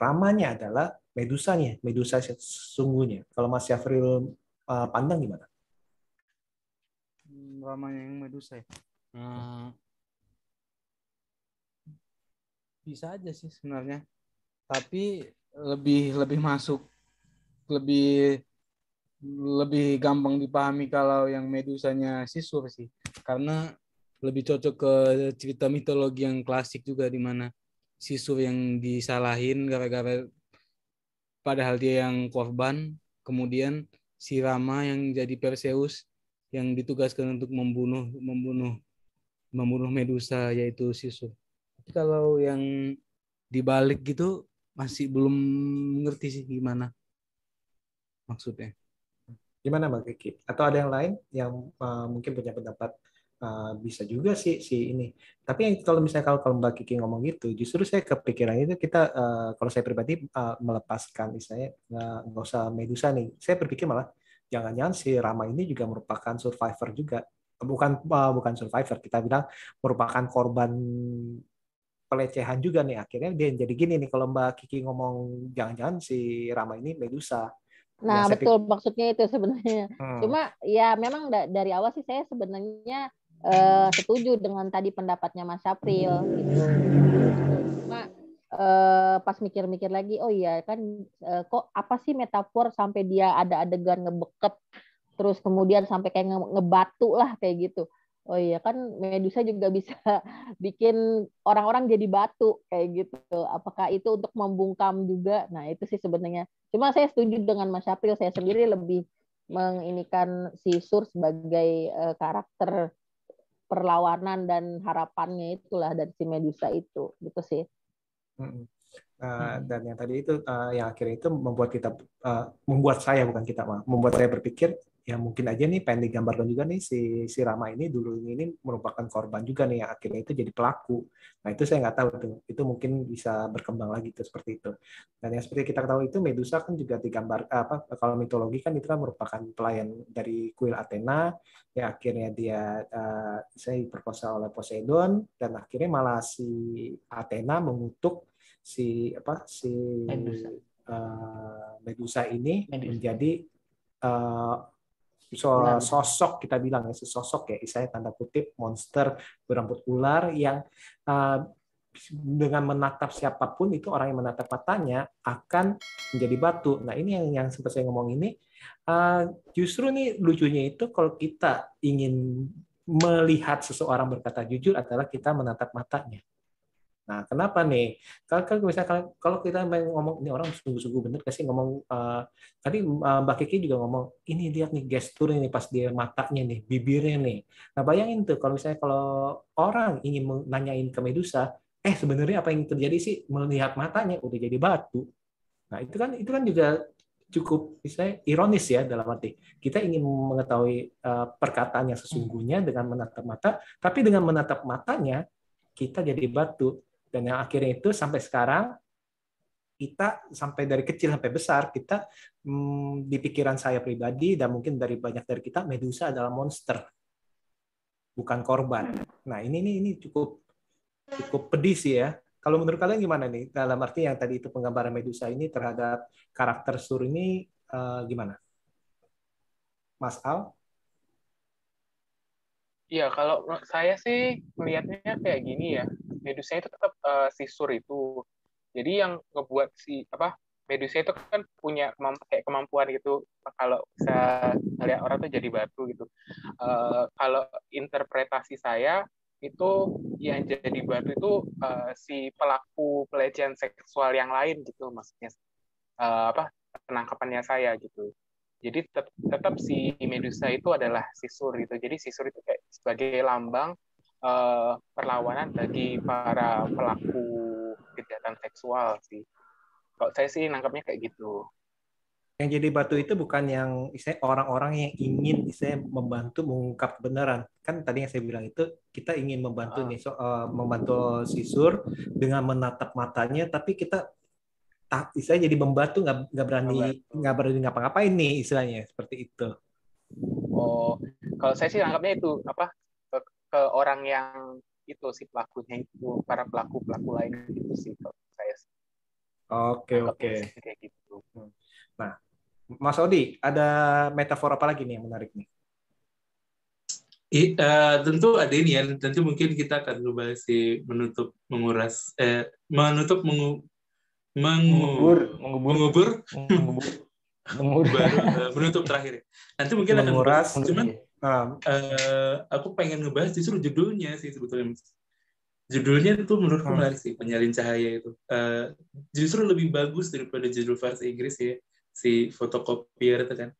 ramanya adalah medusanya, medusa sesungguhnya. Kalau Mas Syafril uh, pandang gimana? Ramanya yang Medusa ya. Hmm. Bisa aja sih sebenarnya. Tapi lebih lebih masuk lebih lebih gampang dipahami kalau yang medusanya sisur sih. Karena lebih cocok ke cerita mitologi yang klasik juga di mana sisur yang disalahin gara-gara padahal dia yang korban, kemudian si Rama yang jadi Perseus yang ditugaskan untuk membunuh membunuh membunuh Medusa yaitu Sisur. Kalau yang dibalik gitu masih belum ngerti sih gimana maksudnya. Gimana Mbak Kiki? Atau ada yang lain yang uh, mungkin punya pendapat uh, bisa juga sih si ini. Tapi yang kalau misalnya kalau, kalau Mbak Kiki ngomong gitu, justru saya kepikiran itu kita uh, kalau saya pribadi uh, melepaskan misalnya nggak nggak usah Medusa nih. Saya berpikir malah jangan-jangan si Rama ini juga merupakan survivor juga. Bukan uh, bukan survivor, kita bilang merupakan korban pelecehan juga nih. Akhirnya dia jadi gini nih kalau Mbak Kiki ngomong jangan-jangan si Rama ini Medusa. Nah, Ya, betul maksudnya itu sebenarnya. Hmm. Cuma ya memang da- dari awal sih saya sebenarnya eh, setuju dengan tadi pendapatnya Mas April gitu. Cuma eh, pas mikir-mikir lagi, oh iya kan eh, kok apa sih metafor sampai dia ada adegan ngebekep terus kemudian sampai kayak nge- ngebatu lah kayak gitu. Oh iya kan Medusa juga bisa <laughs> bikin orang-orang jadi batu kayak gitu. Apakah itu untuk membungkam juga? Nah, itu sih sebenarnya. Cuma saya setuju dengan Mas April, saya sendiri lebih menginikan si Sur sebagai eh, karakter perlawanan dan harapannya itulah dari si Medusa itu. Gitu sih. Uh, dan yang tadi itu uh, yang akhirnya itu membuat kita uh, membuat saya bukan kita mah membuat saya berpikir ya mungkin aja nih pengen digambarkan juga nih si si Rama ini dulu ini merupakan korban juga nih yang akhirnya itu jadi pelaku. Nah itu saya nggak tahu tuh itu mungkin bisa berkembang lagi tuh seperti itu. Dan yang seperti kita tahu itu Medusa kan juga digambar apa kalau mitologi kan itu kan merupakan pelayan dari kuil Athena yang akhirnya dia uh, saya diperkosa oleh Poseidon dan akhirnya malah si Athena mengutuk si apa si Medusa. uh, Medusa ini Medusa. menjadi uh, Ular. Sosok kita bilang ya sosok ya istilahnya tanda kutip monster berambut ular yang uh, dengan menatap siapa pun itu orang yang menatap matanya akan menjadi batu. Nah ini yang yang sempat saya ngomong ini uh, justru nih lucunya itu kalau kita ingin melihat seseorang berkata jujur adalah kita menatap matanya. Nah, kenapa nih? Kalau misalkan kalau kita ngomong ini orang sungguh-sungguh bener kasih ngomong uh, tadi uh, Mbak Kiki juga ngomong ini lihat nih gestur ini pas dia matanya nih, bibirnya nih. Nah, bayangin tuh kalau misalnya kalau orang ingin nanyain ke Medusa, eh sebenarnya apa yang terjadi sih melihat matanya udah jadi batu. Nah, itu kan itu kan juga cukup misalnya ironis ya dalam arti kita ingin mengetahui uh, perkataan yang sesungguhnya dengan menatap mata, tapi dengan menatap matanya kita jadi batu dan yang akhirnya itu sampai sekarang kita sampai dari kecil sampai besar kita hmm, di pikiran saya pribadi dan mungkin dari banyak dari kita Medusa adalah monster bukan korban. Nah ini ini ini cukup cukup pedih sih ya. Kalau menurut kalian gimana nih dalam arti yang tadi itu penggambaran Medusa ini terhadap karakter Sur ini uh, gimana? Mas Al? Iya, kalau saya sih melihatnya kayak gini ya. Medusa itu tetap uh, si Sur itu. Jadi yang ngebuat si apa Medusa itu kan punya kayak kemampuan gitu kalau bisa lihat orang tuh jadi batu gitu. Uh, kalau interpretasi saya itu yang jadi batu itu uh, si pelaku pelecehan seksual yang lain gitu maksudnya uh, apa penangkapannya saya gitu jadi tetap, tetap si Medusa itu adalah sisur itu. Jadi sisur itu kayak sebagai lambang uh, perlawanan bagi para pelaku kejahatan seksual sih. Kalau saya sih nangkapnya kayak gitu. Yang jadi batu itu bukan yang istilah orang-orang yang ingin istilah membantu mengungkap kebenaran. Kan tadi yang saya bilang itu kita ingin membantu uh. nih so, uh, membantu sisur dengan menatap matanya tapi kita tak istilahnya jadi membatu nggak nggak berani nggak berani ngapa-ngapain nih istilahnya seperti itu. Oh, kalau saya sih anggapnya itu apa ke, orang yang itu si pelakunya itu para pelaku pelaku lain gitu sih kalau saya. Oke oke. Kayak gitu. Hmm. Nah, Mas Odi ada metafor apa lagi nih yang menarik nih? I, uh, tentu ada ini ya, tentu mungkin kita akan coba si menutup menguras, eh, menutup mengu, mengubur mengubur mengubur mengubur uh, <laughs> menutup terakhir nanti mungkin akan menguras cuman uh, aku pengen ngebahas justru judulnya sih sebetulnya judulnya itu menurutku hmm. menarik sih penyalin cahaya itu. Uh, justru lebih bagus daripada judul versi Inggris ya si fotokopier itu kan.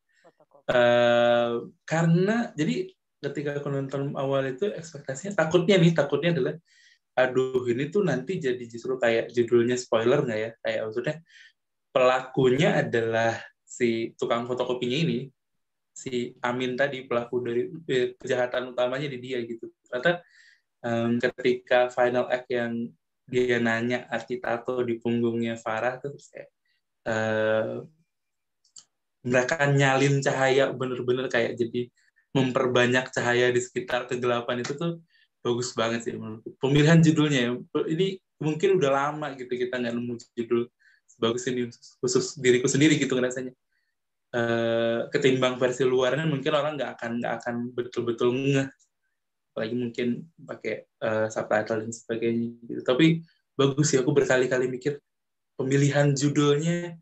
Uh, karena jadi ketika aku nonton awal itu ekspektasinya takutnya nih takutnya adalah aduh ini tuh nanti jadi justru kayak judulnya spoiler nggak ya? Kayak maksudnya pelakunya adalah si tukang fotokopinya ini si Amin tadi pelaku dari eh, kejahatan utamanya di dia gitu ternyata um, ketika final act yang dia nanya arti tato di punggungnya Farah terus kayak uh, mereka nyalin cahaya bener-bener kayak jadi memperbanyak cahaya di sekitar kegelapan itu tuh bagus banget sih menurutku. Pemilihan judulnya ya, ini mungkin udah lama gitu kita nggak nemu judul bagus ini khusus diriku sendiri gitu rasanya. Uh, ketimbang versi luarnya mungkin orang nggak akan nggak akan betul-betul ngeh apalagi mungkin pakai uh, subtitle dan sebagainya gitu. Tapi bagus sih aku berkali-kali mikir pemilihan judulnya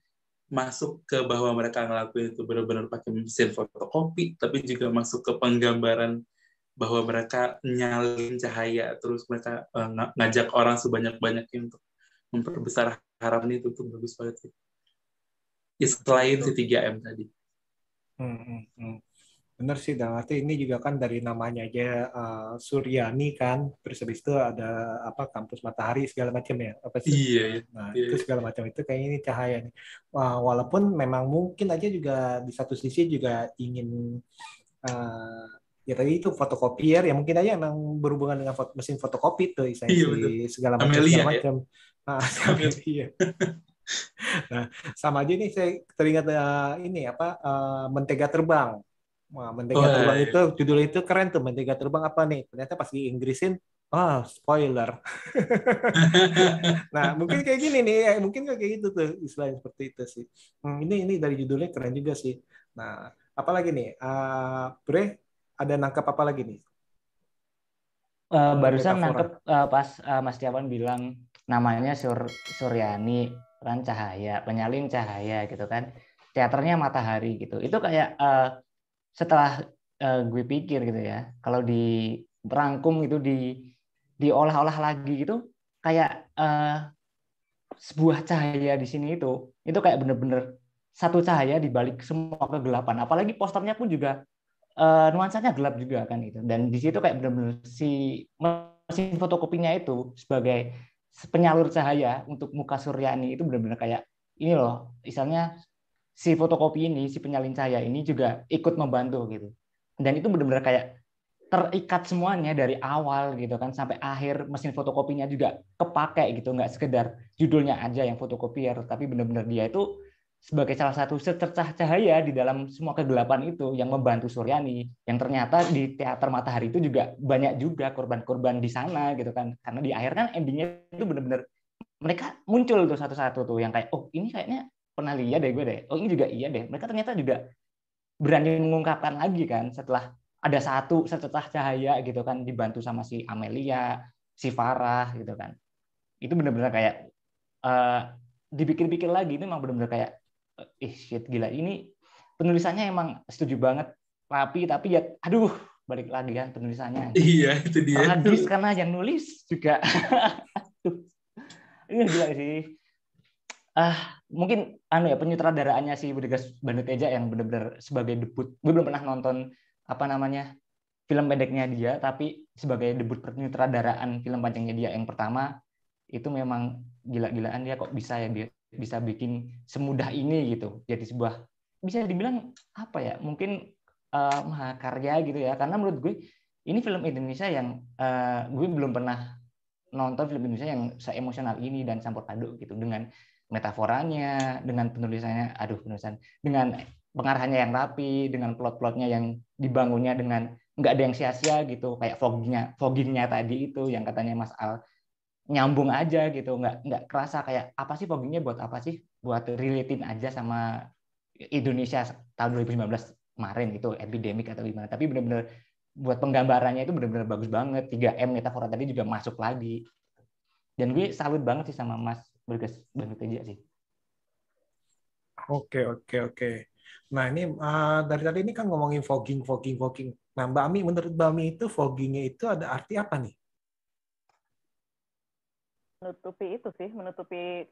masuk ke bahwa mereka ngelakuin itu benar-benar pakai mesin fotokopi, tapi juga masuk ke penggambaran bahwa mereka nyalin cahaya terus mereka uh, ngajak orang sebanyak-banyaknya untuk memperbesar harapan itu tuh bagus banget sih. Ya, selain si 3M tadi. Hmm, hmm, hmm. Benar sih, dan arti ini juga kan dari namanya aja uh, Suryani kan, terus habis itu ada apa kampus matahari segala macam ya, apa sih? Iya, iya. Nah iya, itu iya. segala macam itu kayak ini cahaya nih. Walaupun memang mungkin aja juga di satu sisi juga ingin uh, ya tadi itu fotokopier ya mungkin aja emang berhubungan dengan foto, mesin fotokopi tuh iya, segala macam Amelia, segala macam ya? nah, <laughs> Amelia. Nah sama aja nih saya teringat uh, ini apa uh, mentega terbang Wah, mentega oh, terbang iya. itu judul itu keren tuh mentega terbang apa nih ternyata pas di Inggrisin Oh, spoiler. <laughs> nah, mungkin kayak gini nih, ya, mungkin kayak gitu tuh istilahnya seperti itu sih. Hmm, ini ini dari judulnya keren juga sih. Nah, apalagi nih, uh, Bre, ada nangkap apa lagi nih? Eh, barusan nangkep eh, pas eh, Mas Tiawan bilang namanya Sur Suryani kan cahaya, penyalin cahaya gitu kan. Teaternya matahari gitu. Itu kayak eh, setelah eh, gue pikir gitu ya, kalau di rangkum itu di diolah-olah lagi gitu kayak eh, sebuah cahaya di sini itu itu kayak bener-bener satu cahaya di balik semua kegelapan. Apalagi posternya pun juga eh, nuansanya gelap juga kan gitu. Dan di situ kayak benar-benar si mesin fotokopinya itu sebagai penyalur cahaya untuk muka Suryani itu benar-benar kayak ini loh, misalnya si fotokopi ini, si penyalin cahaya ini juga ikut membantu gitu. Dan itu benar-benar kayak terikat semuanya dari awal gitu kan sampai akhir mesin fotokopinya juga kepake gitu nggak sekedar judulnya aja yang fotokopier tapi benar-benar dia itu sebagai salah satu secercah cahaya di dalam semua kegelapan itu yang membantu Suryani yang ternyata di teater Matahari itu juga banyak juga korban-korban di sana gitu kan. Karena di akhir kan endingnya itu benar-benar mereka muncul tuh satu-satu tuh yang kayak oh ini kayaknya pernah lihat deh gue deh. Oh ini juga iya deh. Mereka ternyata juga berani mengungkapkan lagi kan setelah ada satu secercah cahaya gitu kan dibantu sama si Amelia si Farah gitu kan. Itu benar-benar kayak eh, dipikir-pikir lagi ini memang benar-benar kayak ih shit gila. Ini penulisannya emang setuju banget. Rapi tapi ya aduh balik lagi kan penulisannya. Iya, itu dia. tragis karena yang nulis juga. <laughs> Aduh. Ini gila sih. Ah mungkin anu ya penyutradaraannya si Budigas Bandut Eja yang benar-benar sebagai debut. Gue belum pernah nonton apa namanya film pendeknya dia tapi sebagai debut penyutradaraan film panjangnya dia yang pertama itu memang gila-gilaan dia kok bisa ya dia bisa bikin semudah ini gitu. Jadi sebuah bisa dibilang apa ya mungkin eh, mahakarya gitu ya. Karena menurut gue ini film Indonesia yang eh, gue belum pernah nonton film Indonesia yang seemosional ini dan campur aduk gitu. Dengan metaforanya dengan penulisannya aduh penulisan dengan pengarahannya yang rapi dengan plot-plotnya yang dibangunnya dengan nggak ada yang sia-sia gitu. Kayak foggingnya foggingnya tadi itu yang katanya Mas Al nyambung aja gitu nggak nggak kerasa kayak apa sih foggingnya buat apa sih buat relatein aja sama Indonesia tahun 2019 kemarin itu epidemik atau gimana tapi benar-benar buat penggambarannya itu benar-benar bagus banget 3M metafora tadi juga masuk lagi dan gue salut banget sih sama Mas Berges Bandut Teja sih Oke, oke, oke. Nah, ini eh, dari tadi ini kan ngomongin fogging, fogging, fogging. Nah, Mbak Ami, menurut Mbak Ami itu foggingnya itu ada arti apa nih? Menutupi itu sih menutupi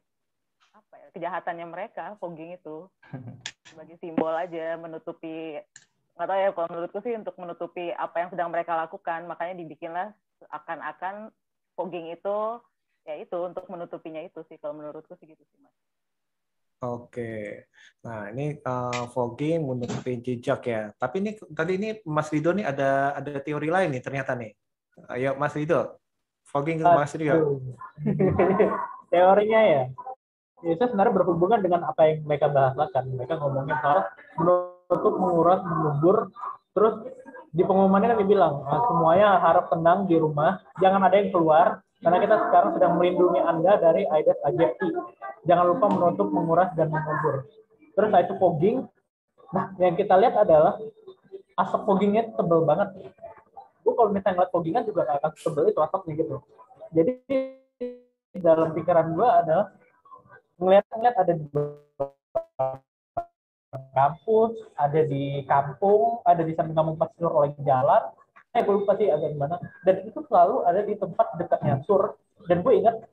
apa ya kejahatannya mereka fogging itu <laughs> sebagai simbol aja menutupi nggak tahu ya kalau menurutku sih untuk menutupi apa yang sedang mereka lakukan makanya dibikinlah akan-akan fogging itu ya itu untuk menutupinya itu sih kalau menurutku sih gitu sih mas Oke. Nah, ini eh, fogging menutupi jejak ya. Tapi ini tadi ini Mas Rido nih ada ada teori lain nih ternyata nih. Ayo Mas Rido. Fogging ke Mas Rido. Aduh. <laughs> Teorinya ya, saya sebenarnya berhubungan dengan apa yang mereka bahasakan. Mereka ngomongin soal menutup, menguras, mengubur. Terus di pengumumannya kan dibilang, "Ah, semuanya harap tenang di rumah, jangan ada yang keluar, karena kita sekarang sedang melindungi Anda dari Aedes aegypti. Jangan lupa menutup, menguras, dan mengubur. Terus itu fogging. Nah, yang kita lihat adalah asap foggingnya itu tebel banget. Gue kalau misalnya ngeliat foggingan juga nggak akan tebel itu asapnya gitu. Jadi dalam pikiran gue adalah ngeliat-ngeliat ada di kampus, ada di kampung, ada di samping kampung pas Sur lagi jalan. Eh, gue lupa sih ada di mana. Dan itu selalu ada di tempat dekatnya Sur. Dan gue ingat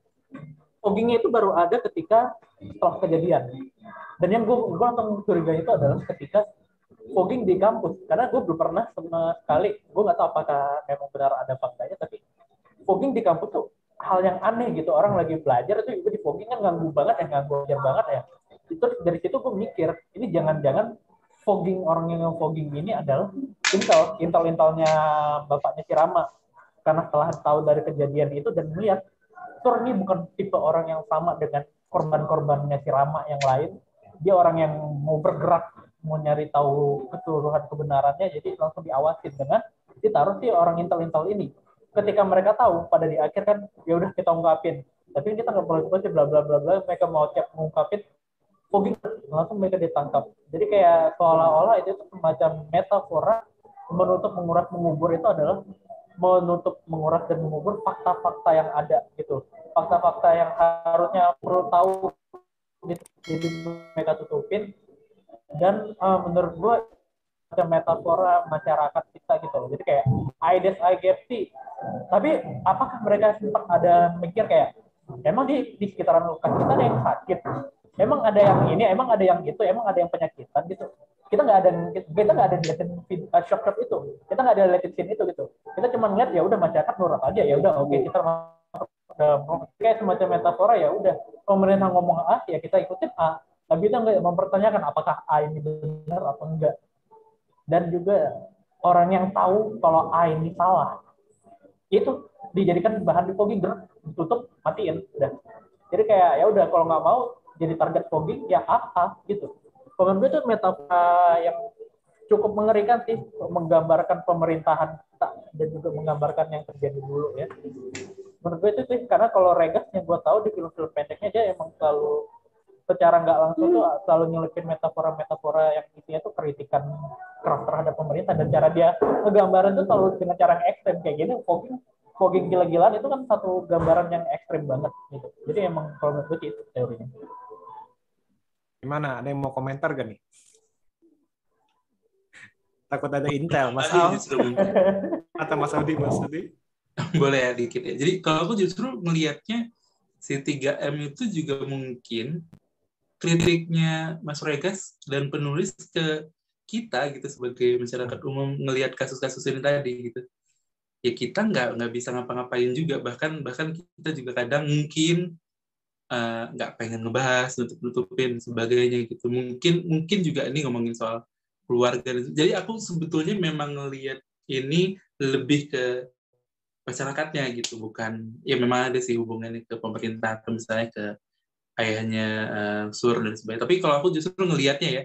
foggingnya itu baru ada ketika setelah kejadian. Dan yang gue, gue langsung curiga itu adalah ketika fogging di kampus. Karena gue belum pernah sama sekali, gue nggak tahu apakah memang benar ada faktanya, tapi fogging di kampus tuh hal yang aneh gitu. Orang lagi belajar itu juga di fogging kan ganggu banget ya, ganggu belajar banget ya. Terus dari situ gue mikir, ini jangan-jangan fogging orang yang fogging ini adalah intel, intel-intelnya bapaknya si Rama. Karena setelah tahu dari kejadian itu dan melihat, Sur ini bukan tipe orang yang sama dengan korban-korbannya si Rama yang lain. Dia orang yang mau bergerak, mau nyari tahu keseluruhan kebenarannya, jadi langsung diawasin dengan ditaruh si orang intel-intel ini. Ketika mereka tahu, pada di akhir kan, ya udah kita ungkapin. Tapi kita nggak perlu sih bla bla bla bla. Mereka mau cek mengungkapin, fogging langsung mereka ditangkap. Jadi kayak seolah-olah itu semacam metafora menutup, menguras, mengubur itu adalah menutup, menguras dan mengubur fakta-fakta yang ada gitu. Fakta-fakta yang harusnya perlu tahu gitu, jadi mereka tutupin dan uh, menurut gue ada metafora masyarakat kita gitu loh. Jadi kayak I des I get. Tapi apakah mereka sempat ada mikir kayak emang di, di sekitaran luka kita ada yang sakit? Emang ada yang ini, emang ada yang itu, emang ada yang penyakitan gitu. Kita nggak ada kita nggak ada liatin uh, shock shop itu. Kita nggak ada liatin scene itu gitu. Kita cuma ngeliat ya udah masyarakat nurut aja ya udah oke okay, kita kayak semacam metafora ya udah pemerintah ngomong A ya kita ikutin A tapi kita nggak mempertanyakan apakah A ini benar atau enggak. Dan juga orang yang tahu kalau A ini salah itu dijadikan bahan di fogging ditutup matiin udah. Jadi kayak ya udah kalau nggak mau jadi target fogging ya A A gitu gue itu metafora yang cukup mengerikan sih menggambarkan pemerintahan kita dan juga menggambarkan yang terjadi dulu ya. Menurut gue itu sih karena kalau Regas yang gue tahu di film-film pendeknya dia emang selalu secara nggak langsung tuh selalu nyelipin metafora-metafora yang isinya tuh kritikan keras terhadap pemerintah dan cara dia ngegambaran tuh selalu dengan cara yang ekstrem kayak gini fogging fogging gila-gilaan itu kan satu gambaran yang ekstrem banget gitu. Jadi emang kalau menurut gue itu teorinya. Gimana? Ada yang mau komentar gak nih? Takut ada intel mas Al. <laughs> atau mas Audi mas Audi boleh ya dikit ya. Jadi kalau aku justru melihatnya si 3M itu juga mungkin kritiknya Mas Regas dan penulis ke kita gitu sebagai masyarakat umum ngelihat kasus-kasus ini tadi gitu. Ya kita nggak nggak bisa ngapa-ngapain juga. Bahkan bahkan kita juga kadang mungkin eh, nggak uh, pengen ngebahas nutup nutupin sebagainya gitu. Mungkin mungkin juga ini ngomongin soal keluarga jadi aku sebetulnya memang ngelihat ini lebih ke masyarakatnya gitu. Bukan ya memang ada sih hubungannya ke pemerintah atau misalnya ke ayahnya uh, Sur dan sebagainya. Tapi kalau aku justru ngelihatnya ya,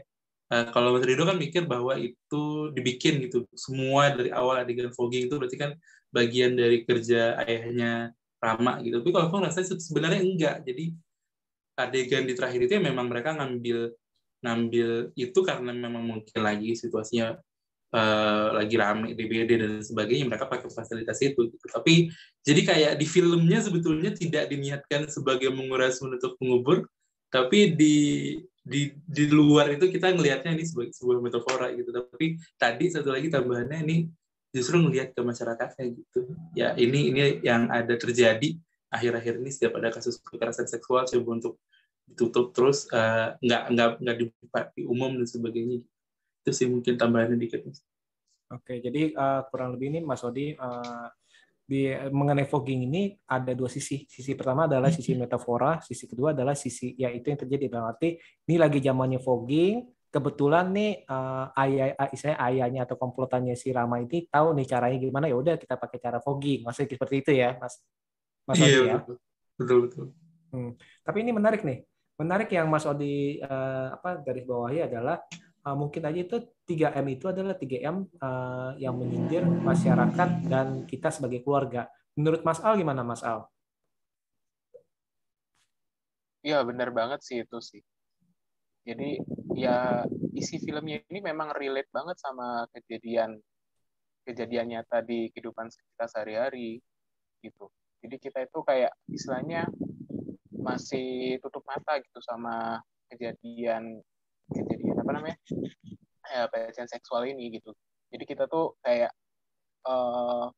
uh, kalau Mas Rido kan mikir bahwa itu dibikin gitu, semua dari awal adegan fogging itu berarti kan bagian dari kerja ayahnya Rama gitu. Tapi kalau aku ngerasa sebenarnya enggak. Jadi adegan di terakhir itu ya memang mereka ngambil ngambil itu karena memang mungkin lagi situasinya uh, lagi rame DBD dan sebagainya mereka pakai fasilitas itu gitu. tapi jadi kayak di filmnya sebetulnya tidak diniatkan sebagai menguras menutup mengubur tapi di di di luar itu kita ngelihatnya ini sebagai sebuah metafora gitu. Tapi tadi satu lagi tambahannya ini justru ngelihat ke masyarakatnya gitu. Ya ini ini yang ada terjadi akhir-akhir ini setiap ada kasus kekerasan seksual coba untuk ditutup terus uh, nggak nggak nggak di umum dan sebagainya itu sih mungkin tambahannya dikit Oke, jadi uh, kurang lebih ini Mas Odi uh, di mengenai fogging ini ada dua sisi. Sisi pertama adalah sisi metafora, sisi kedua adalah sisi ya itu yang terjadi dalam arti ini lagi zamannya fogging, kebetulan nih uh, ayah saya ayahnya atau komplotannya si Rama ini tahu nih caranya gimana ya udah kita pakai cara fogging. Maksudnya seperti itu ya, Mas. Mas Odi iya, ya. Betul betul. Hmm. Tapi ini menarik nih. Menarik yang Mas Odi uh, apa garis bawahi adalah uh, mungkin aja itu 3M itu adalah 3M uh, yang menyindir masyarakat dan kita sebagai keluarga. Menurut Mas Al gimana Mas Al? Iya benar banget sih itu sih. Jadi ya isi filmnya ini memang relate banget sama kejadian kejadian nyata di kehidupan kita sehari-hari gitu. Jadi kita itu kayak istilahnya masih tutup mata gitu sama kejadian kejadian apa namanya ya, pelecehan seksual ini gitu. Jadi kita tuh kayak uh,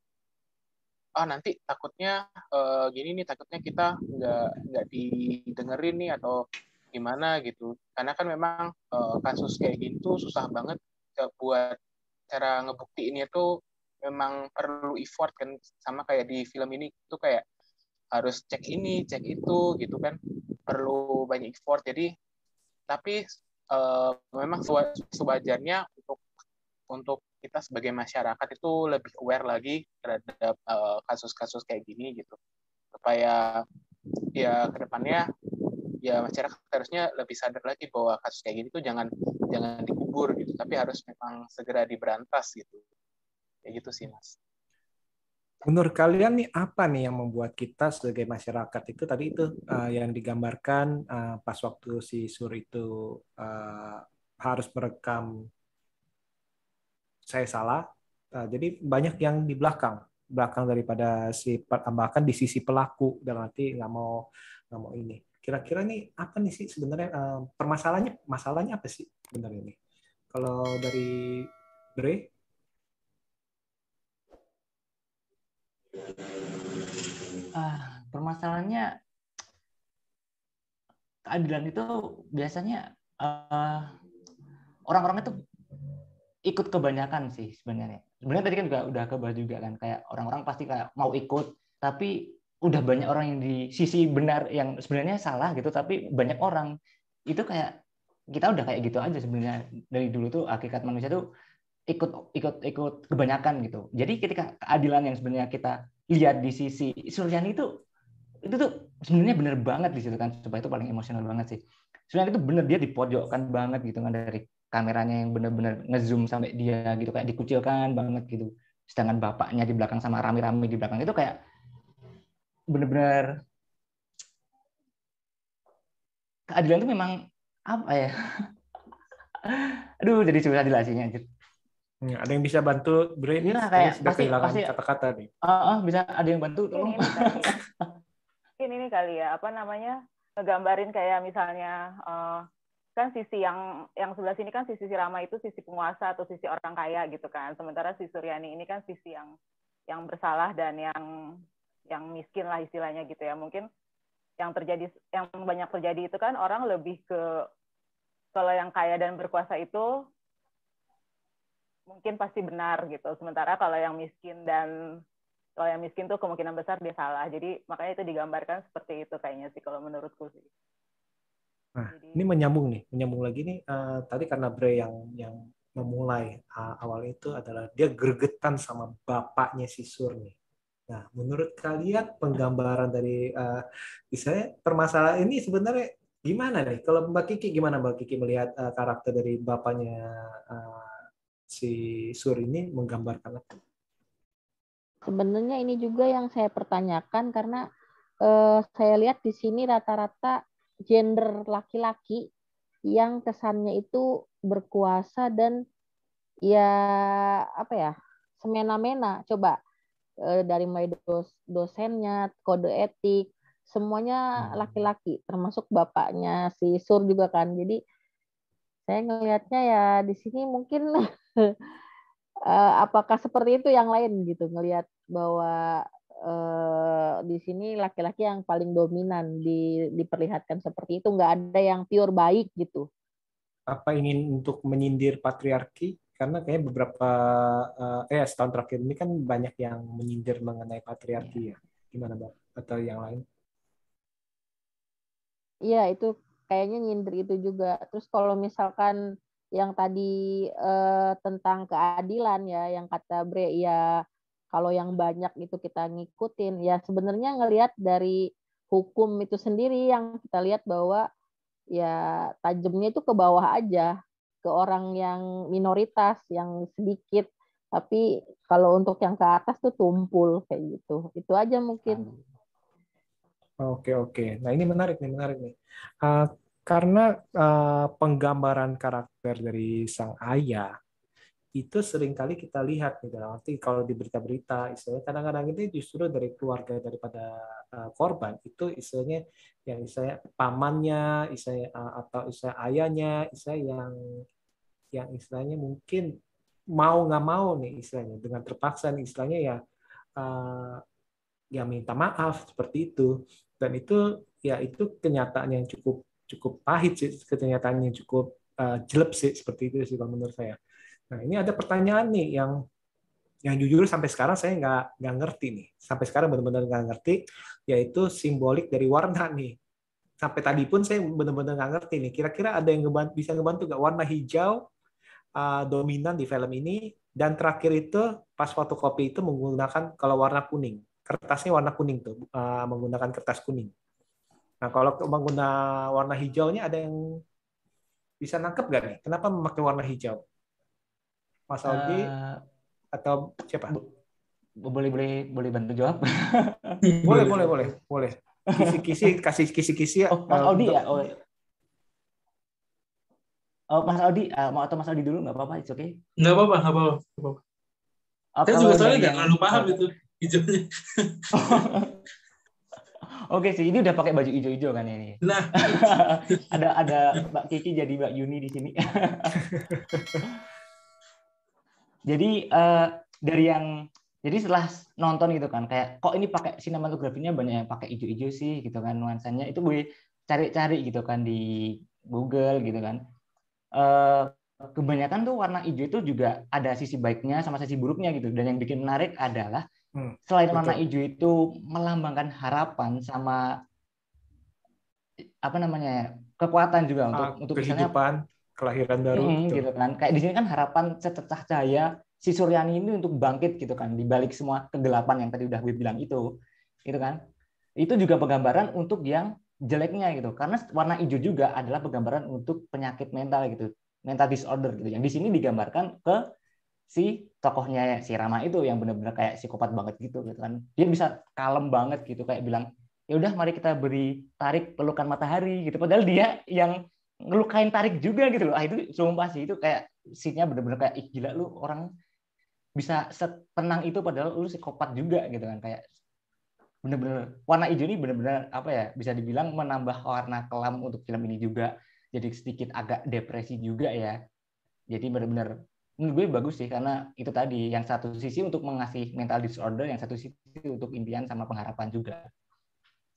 ah nanti takutnya uh, gini nih takutnya kita nggak nggak didengerin nih atau gimana gitu. Karena kan memang uh, kasus kayak gini tuh susah banget buat cara ngebuktiinnya tuh memang perlu effort kan. Sama kayak di film ini tuh kayak harus cek ini cek itu gitu kan. Perlu banyak effort. Jadi tapi uh, memang sewajarnya untuk untuk kita sebagai masyarakat itu lebih aware lagi terhadap eh, kasus-kasus kayak gini gitu. Supaya ya ke depannya ya masyarakat harusnya lebih sadar lagi bahwa kasus kayak gini tuh jangan jangan dikubur gitu tapi harus memang segera diberantas gitu. Kayak gitu sih mas Menurut kalian nih apa nih yang membuat kita sebagai masyarakat itu tadi itu uh, yang digambarkan uh, pas waktu si Sur itu uh, harus merekam saya salah. Uh, jadi banyak yang di belakang. belakang daripada si bahkan di sisi pelaku dan nanti nggak mau nggak mau ini. Kira-kira nih apa nih sih sebenarnya uh, permasalahannya masalahnya apa sih sebenarnya ini? Kalau dari Bre? Uh, permasalahannya keadilan itu biasanya uh, orang-orang itu ikut kebanyakan sih sebenarnya. Sebenarnya tadi kan juga udah kebahas juga kan kayak orang-orang pasti kayak mau ikut tapi udah banyak orang yang di sisi benar yang sebenarnya salah gitu tapi banyak orang itu kayak kita udah kayak gitu aja sebenarnya dari dulu tuh hakikat manusia tuh ikut ikut ikut kebanyakan gitu. Jadi ketika keadilan yang sebenarnya kita lihat di sisi Suryani itu itu tuh sebenarnya bener banget di situ kan. Supaya itu paling emosional banget sih. Sebenarnya itu bener dia dipojokkan banget gitu kan dari kameranya yang bener-bener ngezoom sampai dia gitu kayak dikucilkan banget gitu. Sedangkan bapaknya di belakang sama rame-rame di belakang itu kayak bener-bener keadilan itu memang apa ya? <laughs> Aduh jadi susah jelasinnya anjir Ya, ada yang bisa bantu Brain? Ya, kayak sudah pasti, kehilangan pasti, kata-kata nih. Uh, uh, bisa ada yang bantu tolong. <laughs> Mungkin ini kali ya, apa namanya? ngegambarin kayak misalnya uh, kan sisi yang yang sebelah sini kan sisi Rama itu sisi penguasa atau sisi orang kaya gitu kan. Sementara si Suryani ini kan sisi yang yang bersalah dan yang yang miskin lah istilahnya gitu ya. Mungkin yang terjadi yang banyak terjadi itu kan orang lebih ke kalau yang kaya dan berkuasa itu mungkin pasti benar gitu. Sementara kalau yang miskin dan kalau yang miskin tuh kemungkinan besar dia salah. Jadi makanya itu digambarkan seperti itu kayaknya sih kalau menurutku sih. Nah, Jadi, ini menyambung nih, menyambung lagi nih. Uh, tadi karena Bre yang yang memulai uh, awal itu adalah dia gregetan sama bapaknya si Sur nih. Nah, menurut kalian penggambaran dari uh, misalnya permasalahan ini sebenarnya gimana nih? Kalau Mbak Kiki gimana Mbak Kiki melihat uh, karakter dari bapaknya uh, si Sur ini menggambarkan apa? Sebenarnya ini juga yang saya pertanyakan karena eh, saya lihat di sini rata-rata gender laki-laki yang kesannya itu berkuasa dan ya apa ya semena-mena. Coba eh, dari mulai dos, dosennya, kode etik, semuanya hmm. laki-laki, termasuk bapaknya si Sur juga kan. Jadi saya ngelihatnya ya di sini mungkin <laughs> <laughs> apakah seperti itu yang lain gitu ngelihat bahwa uh, di sini laki-laki yang paling dominan di, diperlihatkan seperti itu nggak ada yang pure baik gitu? Apa ingin untuk menyindir patriarki? Karena kayak beberapa uh, eh setahun terakhir ini kan banyak yang menyindir mengenai patriarki ya. Gimana mbak? Atau yang lain? Iya itu kayaknya nyindir itu juga. Terus kalau misalkan yang tadi eh, tentang keadilan ya, yang kata Bre ya kalau yang banyak itu kita ngikutin. Ya sebenarnya ngelihat dari hukum itu sendiri yang kita lihat bahwa ya tajamnya itu ke bawah aja ke orang yang minoritas yang sedikit. Tapi kalau untuk yang ke atas tuh tumpul kayak gitu. Itu aja mungkin. Oke oke. Nah ini menarik nih menarik nih. Uh, karena uh, penggambaran karakter dari sang ayah itu sering kali kita lihat gitu. Nanti kalau di berita-berita istilahnya kadang-kadang itu justru dari keluarga daripada uh, korban itu istilahnya yang istilahnya pamannya istilahnya uh, atau istilah ayahnya istilah yang yang istilahnya mungkin mau nggak mau nih istilahnya dengan terpaksa nih istilahnya ya uh, ya minta maaf seperti itu. Dan itu ya itu kenyataan yang cukup cukup pahit sih kenyataannya cukup uh, jelek sih seperti itu sih kalau menurut saya. Nah ini ada pertanyaan nih yang yang jujur sampai sekarang saya nggak nggak ngerti nih. Sampai sekarang benar-benar nggak ngerti yaitu simbolik dari warna nih. Sampai tadi pun saya benar-benar nggak ngerti nih. Kira-kira ada yang bisa ngebantu nggak warna hijau uh, dominan di film ini? Dan terakhir itu pas fotokopi itu menggunakan kalau warna kuning kertasnya warna kuning tuh uh, menggunakan kertas kuning Nah, kalau mengguna warna hijaunya ada yang bisa nangkep gak nih? Kenapa memakai warna hijau? Mas Aldi uh, atau siapa? Boleh boleh boleh bantu jawab? <laughs> boleh boleh boleh boleh. Kisi-kisi kasih kisi-kisi. Oh, Mas Aldi ya. Oh. Oh, Mas Aldi, uh, mau atau Mas Aldi dulu nggak apa-apa, oke? Okay. Nggak apa-apa, nggak apa-apa. Saya juga soalnya nggak terlalu paham itu hijaunya. <laughs> Oke sih, ini udah pakai baju hijau-hijau kan ini. Nah, <laughs> ada ada Mbak Kiki jadi Mbak Yuni di sini. <laughs> jadi eh, dari yang jadi setelah nonton gitu kan kayak kok ini pakai sinematografinya banyak yang pakai hijau-hijau sih gitu kan nuansanya itu gue cari-cari gitu kan di Google gitu kan. Eh, kebanyakan tuh warna hijau itu juga ada sisi baiknya sama sisi buruknya gitu dan yang bikin menarik adalah Hmm, selain betul. warna hijau itu melambangkan harapan sama apa namanya ya, kekuatan juga untuk Ah, untuk misalnya kehidupan, kelahiran baru. Mm, gitu kan kayak di sini kan harapan sececah cahaya si Suryani ini untuk bangkit gitu kan di balik semua kegelapan yang tadi udah gue bilang itu gitu kan itu juga penggambaran untuk yang jeleknya gitu karena warna hijau juga adalah penggambaran untuk penyakit mental gitu mental disorder gitu yang di sini digambarkan ke si tokohnya si Rama itu yang benar-benar kayak psikopat banget gitu gitu kan. Dia bisa kalem banget gitu kayak bilang ya udah mari kita beri tarik pelukan matahari gitu. Padahal dia yang ngelukain tarik juga gitu loh. Ah itu sumpah sih itu kayak scene-nya bener-bener kayak Ih, gila lu orang bisa setenang itu padahal lu psikopat juga gitu kan. Kayak bener-bener warna hijau ini bener-bener apa ya bisa dibilang menambah warna kelam untuk film ini juga. Jadi sedikit agak depresi juga ya. Jadi bener-bener menurut gue bagus sih karena itu tadi yang satu sisi untuk mengasih mental disorder yang satu sisi untuk impian sama pengharapan juga.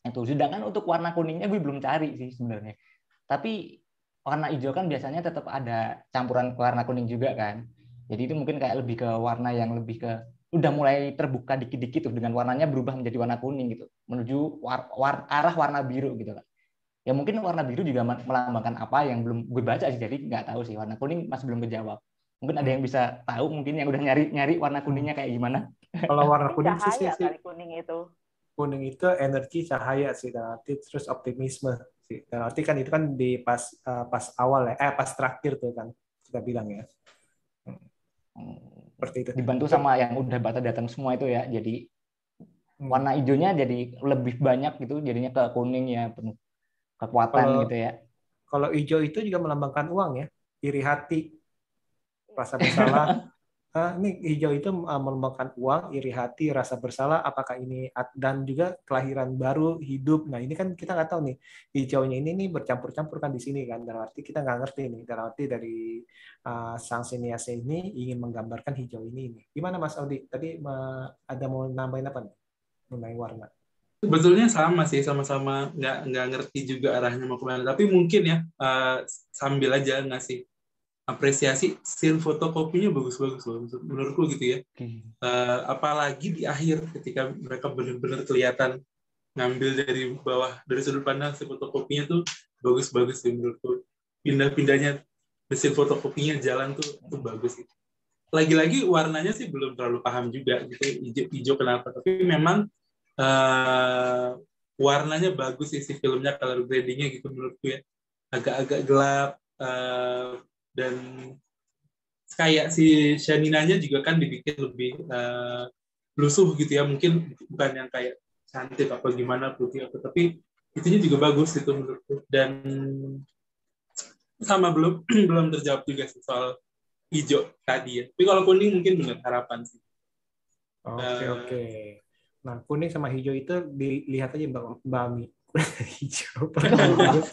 Itu sedangkan untuk warna kuningnya gue belum cari sih sebenarnya. Tapi warna hijau kan biasanya tetap ada campuran warna kuning juga kan. Jadi itu mungkin kayak lebih ke warna yang lebih ke udah mulai terbuka dikit-dikit tuh dengan warnanya berubah menjadi warna kuning gitu. Menuju war, war- arah warna biru gitu kan. Ya mungkin warna biru juga me- melambangkan apa yang belum gue baca sih jadi nggak tahu sih warna kuning masih belum kejawab mungkin ada yang bisa tahu mungkin yang udah nyari nyari warna kuningnya kayak gimana? Kalau warna kuning sih, sih, cahaya sih. kali kuning itu. kuning itu energi cahaya sih dan arti terus optimisme sih. Dan arti kan itu kan di pas eh, pas awal ya eh pas terakhir tuh kan kita bilang ya. Seperti itu. Dibantu sama yang udah bata datang semua itu ya jadi Hmm. warna hijaunya jadi lebih banyak gitu jadinya ke kuning ya penuh kekuatan Kalau- gitu ya. kalau hijau itu juga melambangkan uang ya iri hati rasa bersalah. <laughs> Ah, ini hijau itu ah, melambangkan uang iri hati rasa bersalah. Apakah ini dan juga kelahiran baru hidup? Nah ini kan kita nggak tahu nih. Hijaunya ini nih bercampur-campur kan di sini kan. Dalam arti kita nggak ngerti nih. Dalam arti dari ah, sang sinias ini ingin menggambarkan hijau ini nih. Gimana Mas Audi? Tadi ma- ada mau nambahin apa nih? Mengenai warna. Sebetulnya sama sih sama-sama. Nggak nggak ngerti juga arahnya mau ke mana. Tapi mungkin ya eh, sambil aja ngasih apresiasi scene fotokopinya bagus-bagus loh menurutku gitu ya. Eh, apalagi di akhir ketika mereka benar-benar kelihatan ngambil dari bawah dari sudut pandang si fotokopinya tuh bagus-bagus sih menurutku. Pindah-pindahnya mesin fotokopinya jalan tuh tuh bagus sih. Lagi-lagi warnanya sih belum terlalu paham juga gitu hijau, hijau kenapa. Tapi memang eh, warnanya bagus sih si filmnya color gradingnya gitu menurutku ya. Agak-agak gelap eh, dan kayak si Shaninanya juga kan dibikin lebih eh, lusuh gitu ya. Mungkin bukan yang kayak cantik apa gimana putih apa tapi itunya juga bagus gitu menurutku. Dan sama belum <clears throat> belum terjawab juga sih soal hijau tadi ya. Tapi kalau kuning mungkin benar harapan sih. Oke Eh. oke. Nah kuning sama hijau itu dilihat aja Mbak Mbak Ami hijau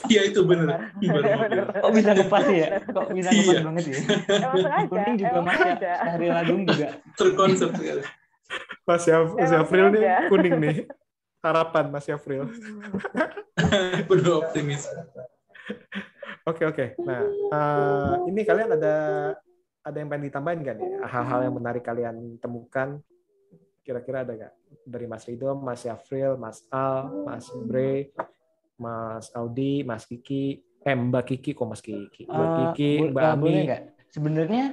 iya itu benar Benar. kok bisa ngepas ya <laughs> kok bisa ngepas Iya. banget ya Emang sengaja. kuning juga emang mas ya sengaja. Syahril Agung juga terkonsep sekali Mas Yaf- Mas Emang Yafril nih kuning nih harapan Mas Yafril <laughs> penuh optimis Oke oke. Nah eh, ini kalian ada ada yang pengen ditambahin nggak nih? Hal-hal yang menarik kalian temukan? Kira-kira ada nggak? Dari Mas Rido, Mas Yafril, Mas Al, Mas Bre, Mas Audi, Mas Kiki, eh Mbak Kiki kok Mas Kiki, Mbak Eh, Kiki, Mbak eh, Ami, boleh nggak? Sebenarnya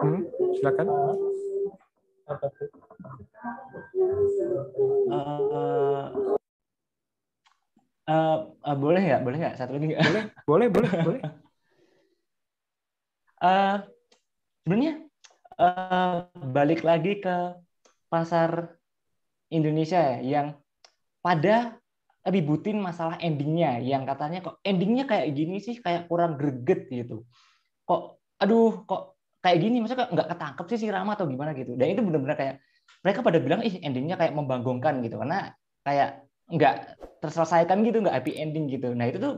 Hmm, silakan. eh, eh, eh, boleh nggak? Boleh nggak? Satu lagi nggak? Boleh, boleh, boleh, boleh. <laughs> Eh, sebenarnya eh, balik lagi ke pasar Indonesia ya yang pada ributin masalah endingnya yang katanya kok endingnya kayak gini sih kayak kurang greget gitu. Kok aduh kok kayak gini maksudnya nggak ketangkep sih si Rama atau gimana gitu. Dan itu benar-benar kayak mereka pada bilang ih endingnya kayak membanggongkan gitu karena kayak nggak terselesaikan gitu nggak happy ending gitu. Nah itu tuh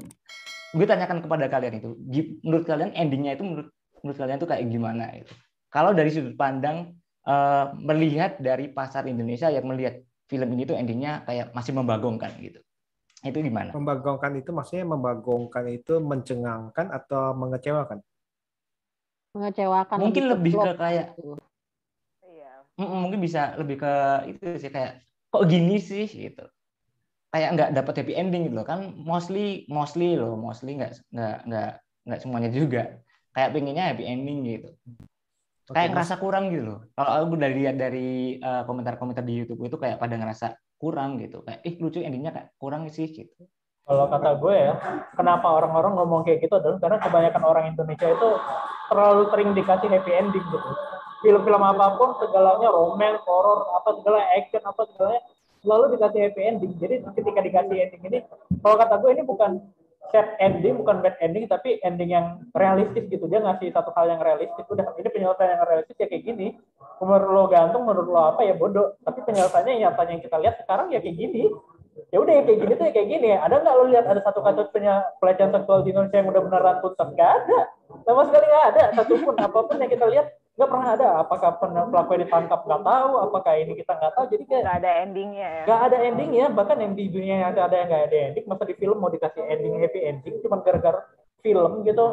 gue tanyakan kepada kalian itu menurut kalian endingnya itu menurut menurut kalian tuh kayak gimana itu kalau dari sudut pandang uh, melihat dari pasar Indonesia yang melihat film ini tuh endingnya kayak masih membanggongkan gitu itu gimana? Membagongkan itu maksudnya membagongkan itu mencengangkan atau mengecewakan? Mengecewakan. Mungkin lebih ke kayak Iya. Mungkin bisa lebih ke itu sih kayak kok gini sih gitu. Kayak nggak dapat happy ending gitu loh kan mostly mostly loh mostly nggak nggak nggak nggak semuanya juga kayak pengennya happy ending gitu kayak ngerasa kurang gitu loh. Kalau aku dari lihat dari uh, komentar-komentar di YouTube itu kayak pada ngerasa kurang gitu. Kayak ih lucu endingnya kayak kurang sih gitu. Kalau kata gue ya kenapa orang-orang ngomong kayak gitu adalah karena kebanyakan orang Indonesia itu terlalu sering dikasih happy ending gitu. Film-film apa pun segalanya romance horror apa segala action apa segalanya selalu dikasih happy ending. Jadi ketika dikasih ending ini kalau kata gue ini bukan sad ending bukan bad ending tapi ending yang realistis gitu. Dia ngasih satu hal yang realistis udah. Ini penyelesaian yang realistis ya kayak gini. Menurut lo gantung menurut lo apa ya bodoh. Tapi penyelesaiannya nyatanya yang kita lihat sekarang ya kayak gini. Ya udah ya kayak gini tuh ya kayak gini. Ada nggak lo lihat ada satu kasus pelecehan seksual di Indonesia yang udah beneran tuntas nggak ada. Sama sekali nggak ada. Satupun apa pun yang kita lihat nggak pernah ada. Apakah pelakunya ditangkap nggak tahu? Apakah ini kita nggak tahu? Jadi kayak nggak ada endingnya ya. Nggak ada endingnya. Bahkan yang di dunia yang ada yang nggak ada ending. Masa di film mau dikasih ending happy ending cuma gara-gara film gitu.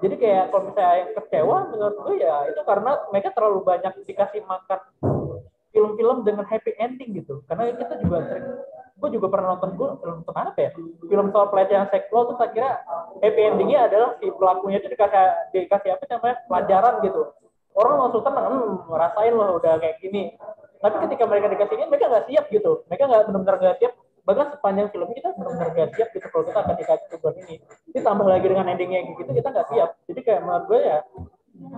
Jadi kayak kalau misalnya yang kecewa menurut gue ya itu karena mereka terlalu banyak dikasih makan film-film dengan happy ending gitu. Karena kita juga sering gue juga pernah nonton gue film nonton apa ya? Film soal pelecehan seksual tuh saya kira happy endingnya adalah si pelakunya itu dikasih dikasih apa namanya? Pelajaran gitu orang langsung tenang hmm, ngerasain loh udah kayak gini. Tapi ketika mereka dikasih ini mereka nggak siap gitu. Mereka nggak benar-benar nggak siap. Bahkan sepanjang film kita benar-benar nggak siap gitu kalau kita akan dikasih tujuan ini. Ditambah lagi dengan endingnya gitu kita nggak siap. Jadi kayak menurut gue ya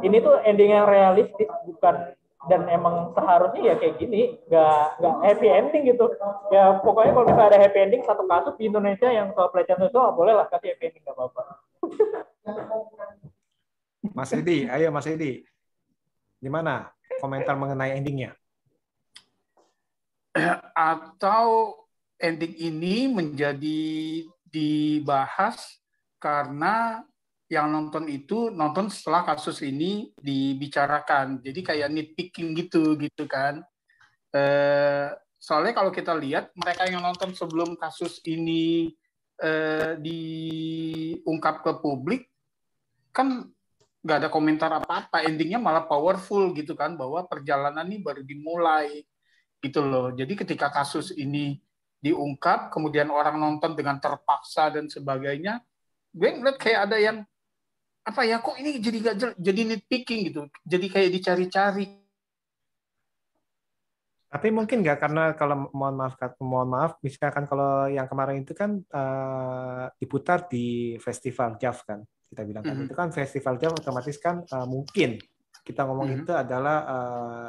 ini tuh ending yang realistis bukan dan emang seharusnya ya kayak gini. Nggak nggak happy ending gitu. Ya pokoknya kalau misalnya ada happy ending satu kasus di Indonesia yang soal pelecehan seksual boleh lah kasih happy ending nggak apa-apa. Mas Edi, ayo Mas Edi. Gimana komentar mengenai endingnya? Atau ending ini menjadi dibahas karena yang nonton itu nonton setelah kasus ini dibicarakan. Jadi kayak nitpicking gitu gitu kan. Eh, soalnya kalau kita lihat mereka yang nonton sebelum kasus ini eh, diungkap ke publik kan nggak ada komentar apa-apa. Endingnya malah powerful gitu kan bahwa perjalanan ini baru dimulai gitu loh. Jadi ketika kasus ini diungkap kemudian orang nonton dengan terpaksa dan sebagainya gue ngeliat kayak ada yang apa ya kok ini jadi gak jadi nitpicking gitu. Jadi kayak dicari-cari. Tapi mungkin nggak karena kalau mohon maaf mohon maaf misalkan kalau yang kemarin itu kan uh, diputar di festival JAV kan kita bilang kan. Mm -hmm. Itu kan festival jam otomatis kan uh, mungkin kita ngomong mm -hmm. itu adalah uh,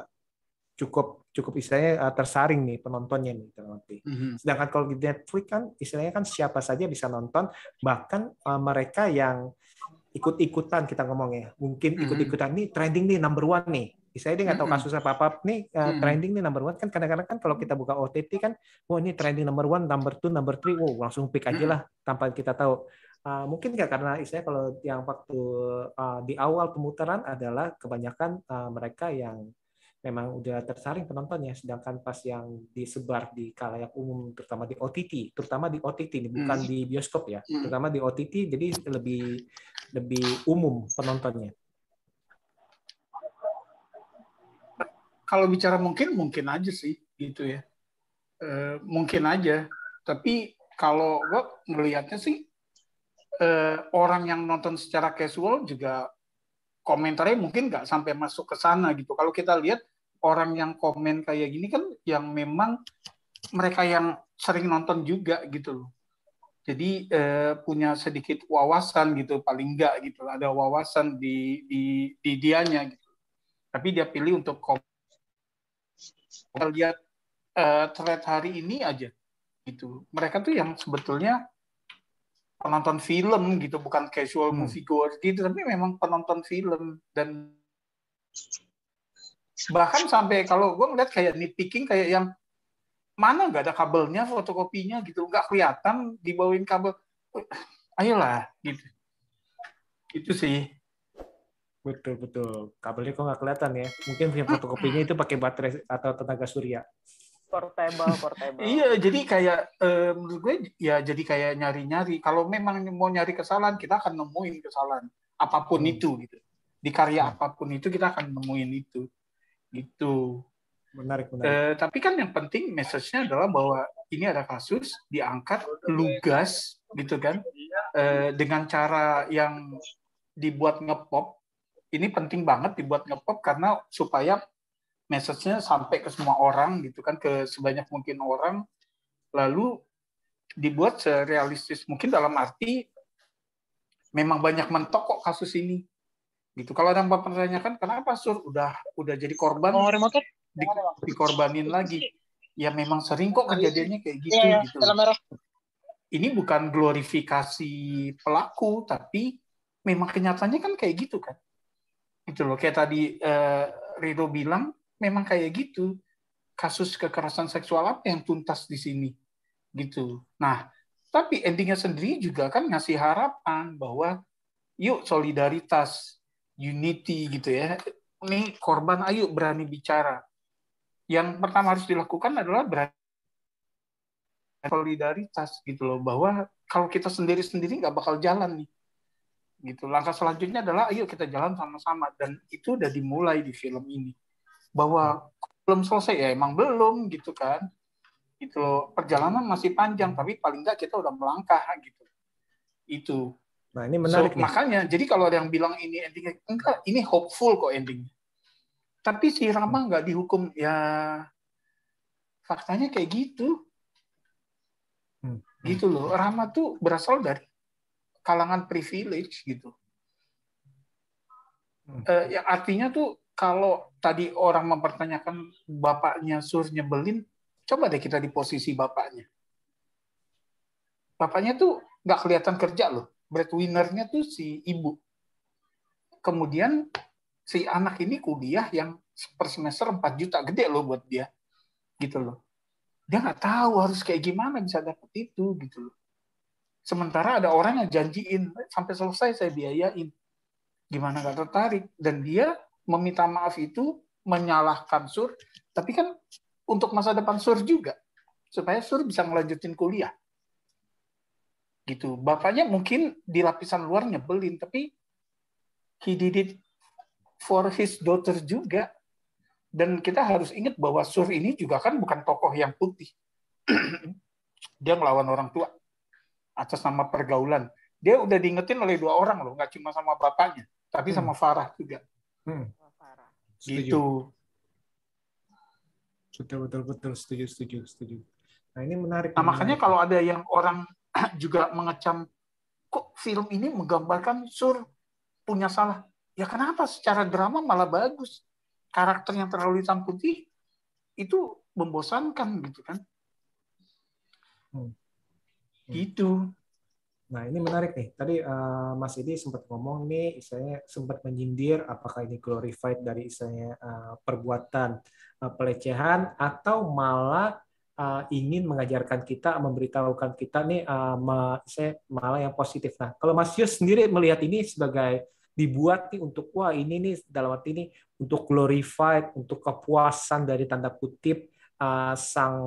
cukup cukup istilahnya uh, tersaring nih penontonnya nih. Mm -hmm. Sedangkan kalau di Netflix kan istilahnya kan siapa saja bisa nonton, bahkan uh, mereka yang ikut-ikutan kita ngomongnya, mungkin ikut-ikutan nih trending nih number one nih. Saya dia nggak tahu kasus apa apa nih uh, trending nih number one kan kadang-kadang kan kalau kita buka OTT kan, wah oh, ini trending number one, number two, number three, wow langsung pick aja lah tanpa kita tahu. Uh, mungkin nggak karena istilahnya kalau yang waktu uh, di awal pemutaran adalah kebanyakan uh, mereka yang memang udah tersaring penontonnya, sedangkan pas yang disebar di kalayak umum, terutama di OTT, terutama di OTT ini bukan hmm. di bioskop ya, hmm. terutama di OTT, jadi lebih lebih umum penontonnya. Kalau bicara mungkin, mungkin aja sih, gitu ya, e, mungkin aja. Tapi kalau gue melihatnya sih eh, orang yang nonton secara casual juga komentarnya mungkin nggak sampai masuk ke sana gitu. Kalau kita lihat orang yang komen kayak gini kan yang memang mereka yang sering nonton juga gitu loh. Jadi eh, punya sedikit wawasan gitu paling enggak gitu. Ada wawasan di di di dianya gitu. Tapi dia pilih untuk komen. lihat eh, thread hari ini aja gitu. Mereka tuh yang sebetulnya penonton film gitu bukan casual hmm. movie goer gitu tapi memang penonton film. Dan Bahkan sampai kalau gue ngeliat kayak nitpicking kayak yang mana nggak ada kabelnya fotokopinya gitu nggak kelihatan dibawain kabel. Ayolah gitu. Itu sih. Betul betul. Kabelnya kok nggak kelihatan ya? Mungkin punya fotokopinya itu pakai baterai atau tenaga surya portable portable. Iya jadi kayak eh, menurut gue ya jadi kayak nyari nyari kalau memang mau nyari kesalahan kita akan nemuin kesalahan. Apa pun Hmm. itu gitu. Di karya apa pun itu kita akan nemuin itu. Gitu. Menarik menarik. Eh, tapi kan yang penting message-nya adalah bahwa ini ada kasus diangkat lugas gitu kan? Eh, dengan cara yang dibuat ngepop. Ini penting banget dibuat ngepop karena supaya message-nya sampai ke semua orang gitu kan ke sebanyak mungkin orang. Lalu dibuat serealistis mungkin dalam arti memang banyak mentok kok kasus ini. Gitu. Kalau ada yang mempertanyakan kenapa sur? Udah udah jadi korban di, dikorbanin lagi. Ya memang sering kok kejadiannya kayak gitu Iya, gitu dalam merah. ini bukan glorifikasi pelaku tapi memang kenyataannya kan kayak gitu kan. Itu loh. Kayak tadi eh, Rido bilang memang kayak gitu. Kasus kekerasan seksual apa yang tuntas di sini? Gitu. Nah tapi endingnya sendiri juga kan ngasih harapan bahwa yuk solidaritas unity gitu ya. Ini korban ayo berani bicara. Yang pertama harus dilakukan adalah berani solidaritas gitu loh bahwa kalau kita sendiri sendiri nggak bakal jalan nih. Gitu. Langkah selanjutnya adalah ayo kita jalan sama-sama. Dan itu udah dimulai di film ini bahwa belum selesai. Ya emang belum gitu kan. Gitu loh. Perjalanan masih panjang tapi paling nggak kita udah melangkah gitu. Itu. Nah ini menarik So, nih. makanya jadi kalau ada yang bilang ini endingnya enggak ini hopeful kok endingnya tapi si Rama nggak dihukum. Ya faktanya kayak gitu. Hmm. gitu loh. Rama tuh berasal dari kalangan privilege gitu. Hmm. Eh, yang artinya tuh kalau tadi orang mempertanyakan bapaknya Sur nyebelin coba deh kita di posisi bapaknya. Bapaknya tuh nggak kelihatan kerja loh. Breadwinner-nya tuh si ibu. Kemudian si anak ini kuliah yang per semester 4 juta gede loh buat dia gitu loh. Dia nggak tahu harus kayak gimana bisa dapet itu gitu loh. Sementara ada orang yang janjiin sampai selesai saya biayain. Gimana nggak tertarik? Dan dia meminta maaf itu menyalahkan Sur tapi kan untuk masa depan Sur juga supaya Sur bisa ngelanjutin kuliah. Gitu. Bapaknya mungkin di lapisan luar nyebelin tapi he did it for his daughter juga. Dan kita harus ingat bahwa Sur ini juga kan bukan tokoh yang putih. <clears throat> Dia ngelawan orang tua atas nama pergaulan. Dia udah diingetin oleh dua orang loh nggak cuma sama bapaknya tapi sama Farah juga. Hmm. Setuju. gitu betul betul betul setuju setuju setuju nah ini menarik Nah, makanya menarik. kalau ada yang orang <clears throat> juga mengecam, kok film ini menggambarkan Sur punya salah? Ya kenapa? Secara drama malah bagus. Karakter yang terlalu hitam putih itu membosankan gitu kan? Hmm. Gitu. Nah, ini menarik nih. Tadi eh, Mas Edi sempat ngomong nih, istilahnya sempat menyindir apakah ini glorified dari istilahnya eh, perbuatan eh, pelecehan atau malah eh, ingin mengajarkan kita, memberitahukan kita nih eh, me- istilahnya malah yang positif. Nah, kalau Mas Yus sendiri melihat ini sebagai dibuat nih untuk wah ini nih dalam arti ini untuk glorified, untuk kepuasan dari tanda kutip eh, sang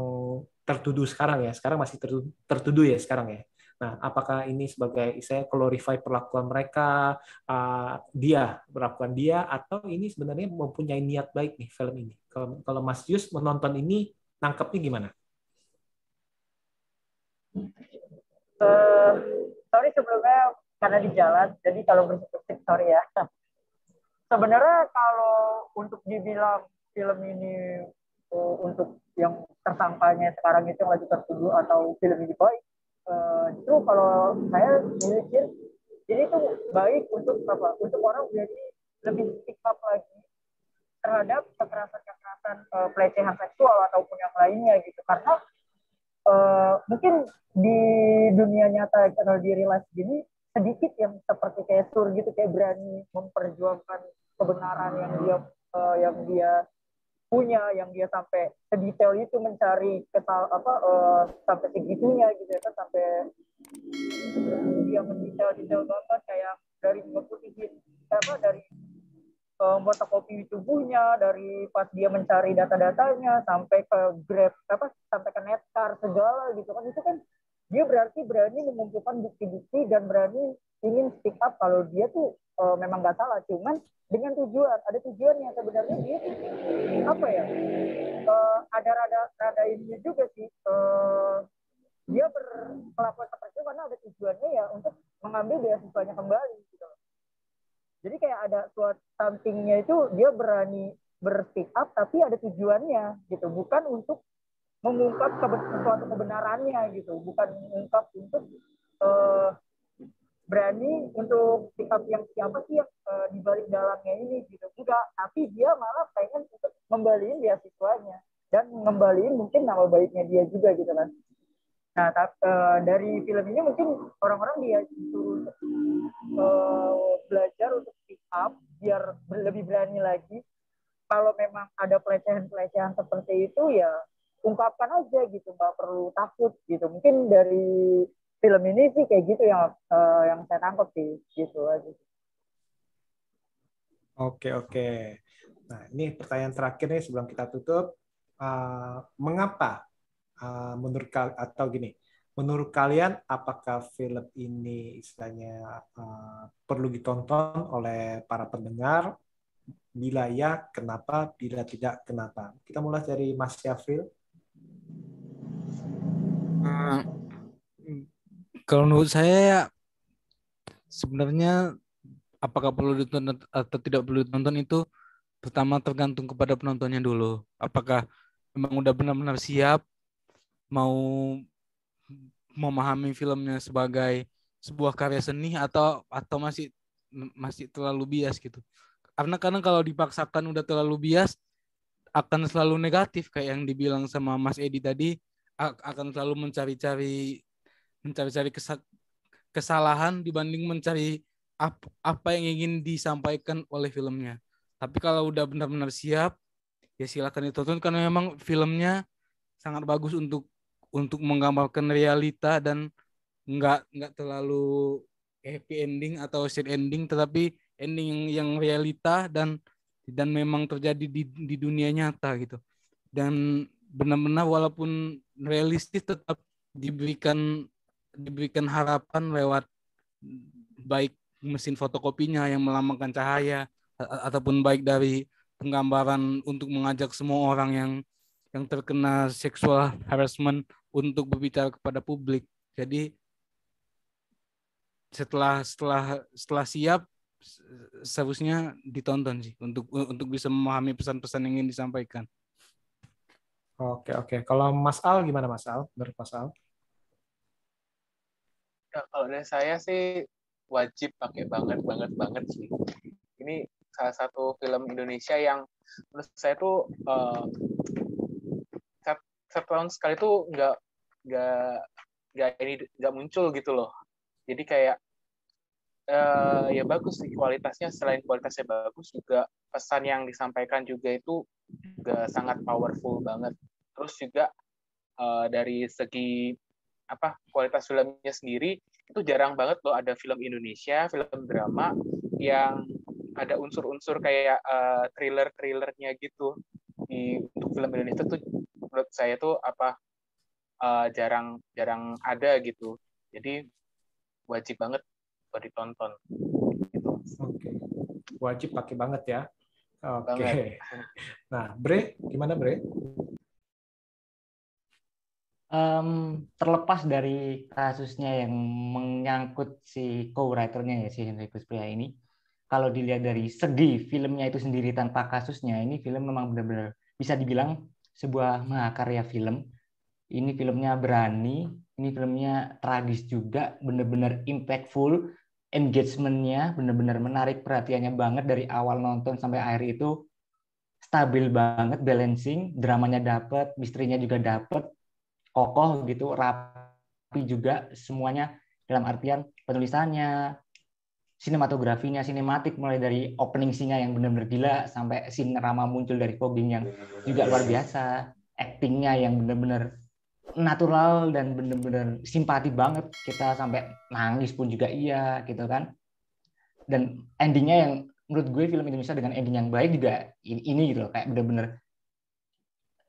tertuduh sekarang ya. Sekarang masih tertuduh, tertuduh ya sekarang ya. Nah, apakah ini sebagai saya glorify perlakuan mereka, uh, dia perlakuan dia, atau ini sebenarnya mempunyai niat baik nih film ini? Kalau kalau Mas Yus menonton ini, nangkepnya gimana? Eh, sorry sebelumnya karena di jalan, jadi kalau bersikup sorry ya. Sebenarnya kalau untuk dibilang film ini eh, untuk yang tersangkanya sekarang itu yang lagi tertuduh atau film ini baik, eh, itu kalau saya mikir jadi itu baik untuk apa? Untuk orang jadi lebih up lagi terhadap kekerasan-kekerasan eh, pelecehan seksual ataupun yang lainnya gitu karena eh, mungkin di dunia nyata atau di real life gini sedikit yang seperti kayak sur gitu kayak berani memperjuangkan kebenaran yang dia uh, yang dia punya yang dia sampai sedetail itu mencari kesal apa uh, sampai segitunya gitu ya kan sampai dia mendetail detail banget kayak dari ngeputihin apa dari uh, fotokopi tubuhnya dari pas dia mencari data-datanya sampai ke grab apa sampai ke netcar segala gitu kan. Itu kan dia berarti berani mengumpulkan bukti-bukti dan berani ingin speak up kalau dia tuh uh, memang nggak salah cuman dengan tujuan ada tujuannya sebenarnya dia apa ya uh, ada rada rada ini juga sih uh, dia berkelakuan seperti itu karena ada tujuannya ya untuk mengambil beasiswanya kembali gitu. Jadi kayak ada suatu sampingnya itu dia berani berspeak up tapi ada tujuannya gitu. Bukan untuk mengungkap sesuatu kebenarannya gitu. Bukan mengungkap untuk uh, berani untuk sikap yang siapa sih yang uh, di balik dalamnya ini gitu. Enggak tapi dia malah pengen untuk ngembaliin beasiswanya dan ngembaliin mungkin nama baiknya dia juga gitu kan. Nah tapi, uh, eh, dari film ini mungkin orang-orang dia disuruh uh, belajar untuk speak up biar lebih berani lagi. Kalau memang ada pelecehan-pelecehan seperti itu ya ungkapkan aja gitu nggak perlu takut gitu. Mungkin dari film ini sih kayak gitu yang uh, yang saya tangkap sih gitu aja. Oke oke. Nah ini pertanyaan terakhir nih sebelum kita tutup. Uh, mengapa uh, menurut kalian atau gini, menurut kalian apakah film ini istilahnya uh, perlu ditonton oleh para pendengar? Bila ya, kenapa? Bila tidak, kenapa? Kita mulai dari Mas Syafril. Uh, kalau menurut saya ya sebenarnya apakah perlu ditonton atau tidak perlu ditonton itu pertama tergantung kepada penontonnya dulu. Apakah memang udah benar-benar siap mau memahami filmnya sebagai sebuah karya seni atau atau masih masih terlalu bias gitu. Karena karena kalau dipaksakan udah terlalu bias akan selalu negatif kayak yang dibilang sama Mas Edi tadi akan selalu mencari-cari mencari-cari kesalahan dibanding mencari apa, apa yang ingin disampaikan oleh filmnya. Tapi kalau udah benar-benar siap, ya silakan ditonton karena memang filmnya sangat bagus untuk untuk menggambarkan realita dan nggak nggak terlalu happy ending atau sad ending, tetapi ending yang, yang realita dan dan memang terjadi di, di dunia nyata gitu. Dan benar-benar walaupun realistis tetap diberikan diberikan harapan lewat baik mesin fotokopinya yang melambangkan cahaya ataupun baik dari penggambaran untuk mengajak semua orang yang yang terkena seksual harassment untuk berbicara kepada publik. Jadi setelah setelah setelah siap seharusnya ditonton sih untuk untuk bisa memahami pesan-pesan yang ingin disampaikan. Oke oke. Kalau Mas Al gimana Mas Al? Menurut? Kalau dari saya sih wajib pakai banget banget banget sih. Ini salah satu film Indonesia yang menurut saya tuh uh, satu tahun sekali tuh nggak nggak nggak ini nggak muncul gitu loh. Jadi kayak uh, ya bagus sih kualitasnya selain kualitasnya bagus juga pesan yang disampaikan juga itu juga sangat powerful banget. Terus juga uh, dari segi apa kualitas filmnya sendiri itu jarang banget loh ada film Indonesia film drama yang ada unsur-unsur kayak uh, thriller-thrillernya gitu. Di untuk film Indonesia tuh menurut saya tuh apa uh, jarang jarang ada gitu. Jadi wajib banget buat ditonton. Gitu. Oke. Wajib pakai banget ya. Oke. Okay. <laughs> nah Bre gimana Bre um, terlepas dari kasusnya yang menyangkut si co-writernya ya si Henrikus Pria ini, kalau dilihat dari segi filmnya itu sendiri tanpa kasusnya, ini film memang benar-benar bisa dibilang sebuah mahakarya film. Ini filmnya berani, ini filmnya tragis juga, benar-benar impactful, engagementnya benar-benar menarik perhatiannya banget dari awal nonton sampai akhir itu stabil banget, balancing, dramanya dapat, misterinya juga dapat, kokoh gitu, rapi juga semuanya dalam artian penulisannya, sinematografinya sinematik mulai dari opening singa yang benar-benar gila sampai scene Rama muncul dari fogging yang juga luar biasa. Actingnya yang benar-benar natural dan benar-benar simpati banget. Kita sampai nangis pun juga iya gitu kan. Dan endingnya yang menurut gue film Indonesia dengan ending yang baik juga ini, ini gitu loh kayak benar-benar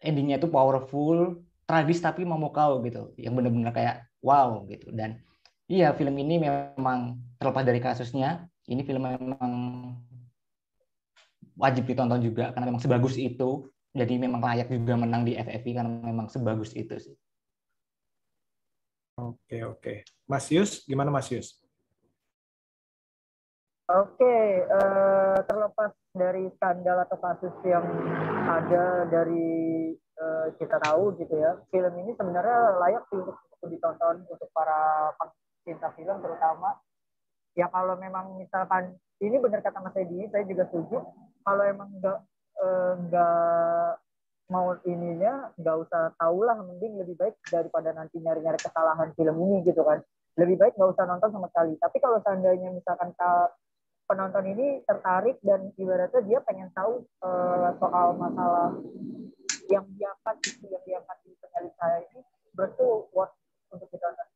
endingnya itu powerful tragis tapi memukau gitu yang benar-benar kayak wow gitu dan iya film ini memang terlepas dari kasusnya ini film memang wajib ditonton juga karena memang sebagus itu jadi memang layak juga menang di FFI karena memang sebagus itu sih Oke, oke. Mas Yus, gimana Mas Yus? Oke, uh, terlepas dari skandal atau kasus yang ada dari uh, kita tahu gitu ya, film ini sebenarnya layak sih untuk, untuk ditonton untuk para pencinta film terutama. Ya kalau memang misalkan ini benar kata Mas Edi, saya juga setuju. Kalau emang nggak uh, nggak mau ininya nggak usah tahu lah mending lebih baik daripada nanti nyari-nyari kesalahan film ini gitu kan lebih baik nggak usah nonton sama sekali tapi kalau seandainya misalkan penonton ini tertarik dan ibaratnya dia pengen tahu uh, soal masalah yang diangkat yang diangkat di penyalin saya ini berarti worth untuk ditonton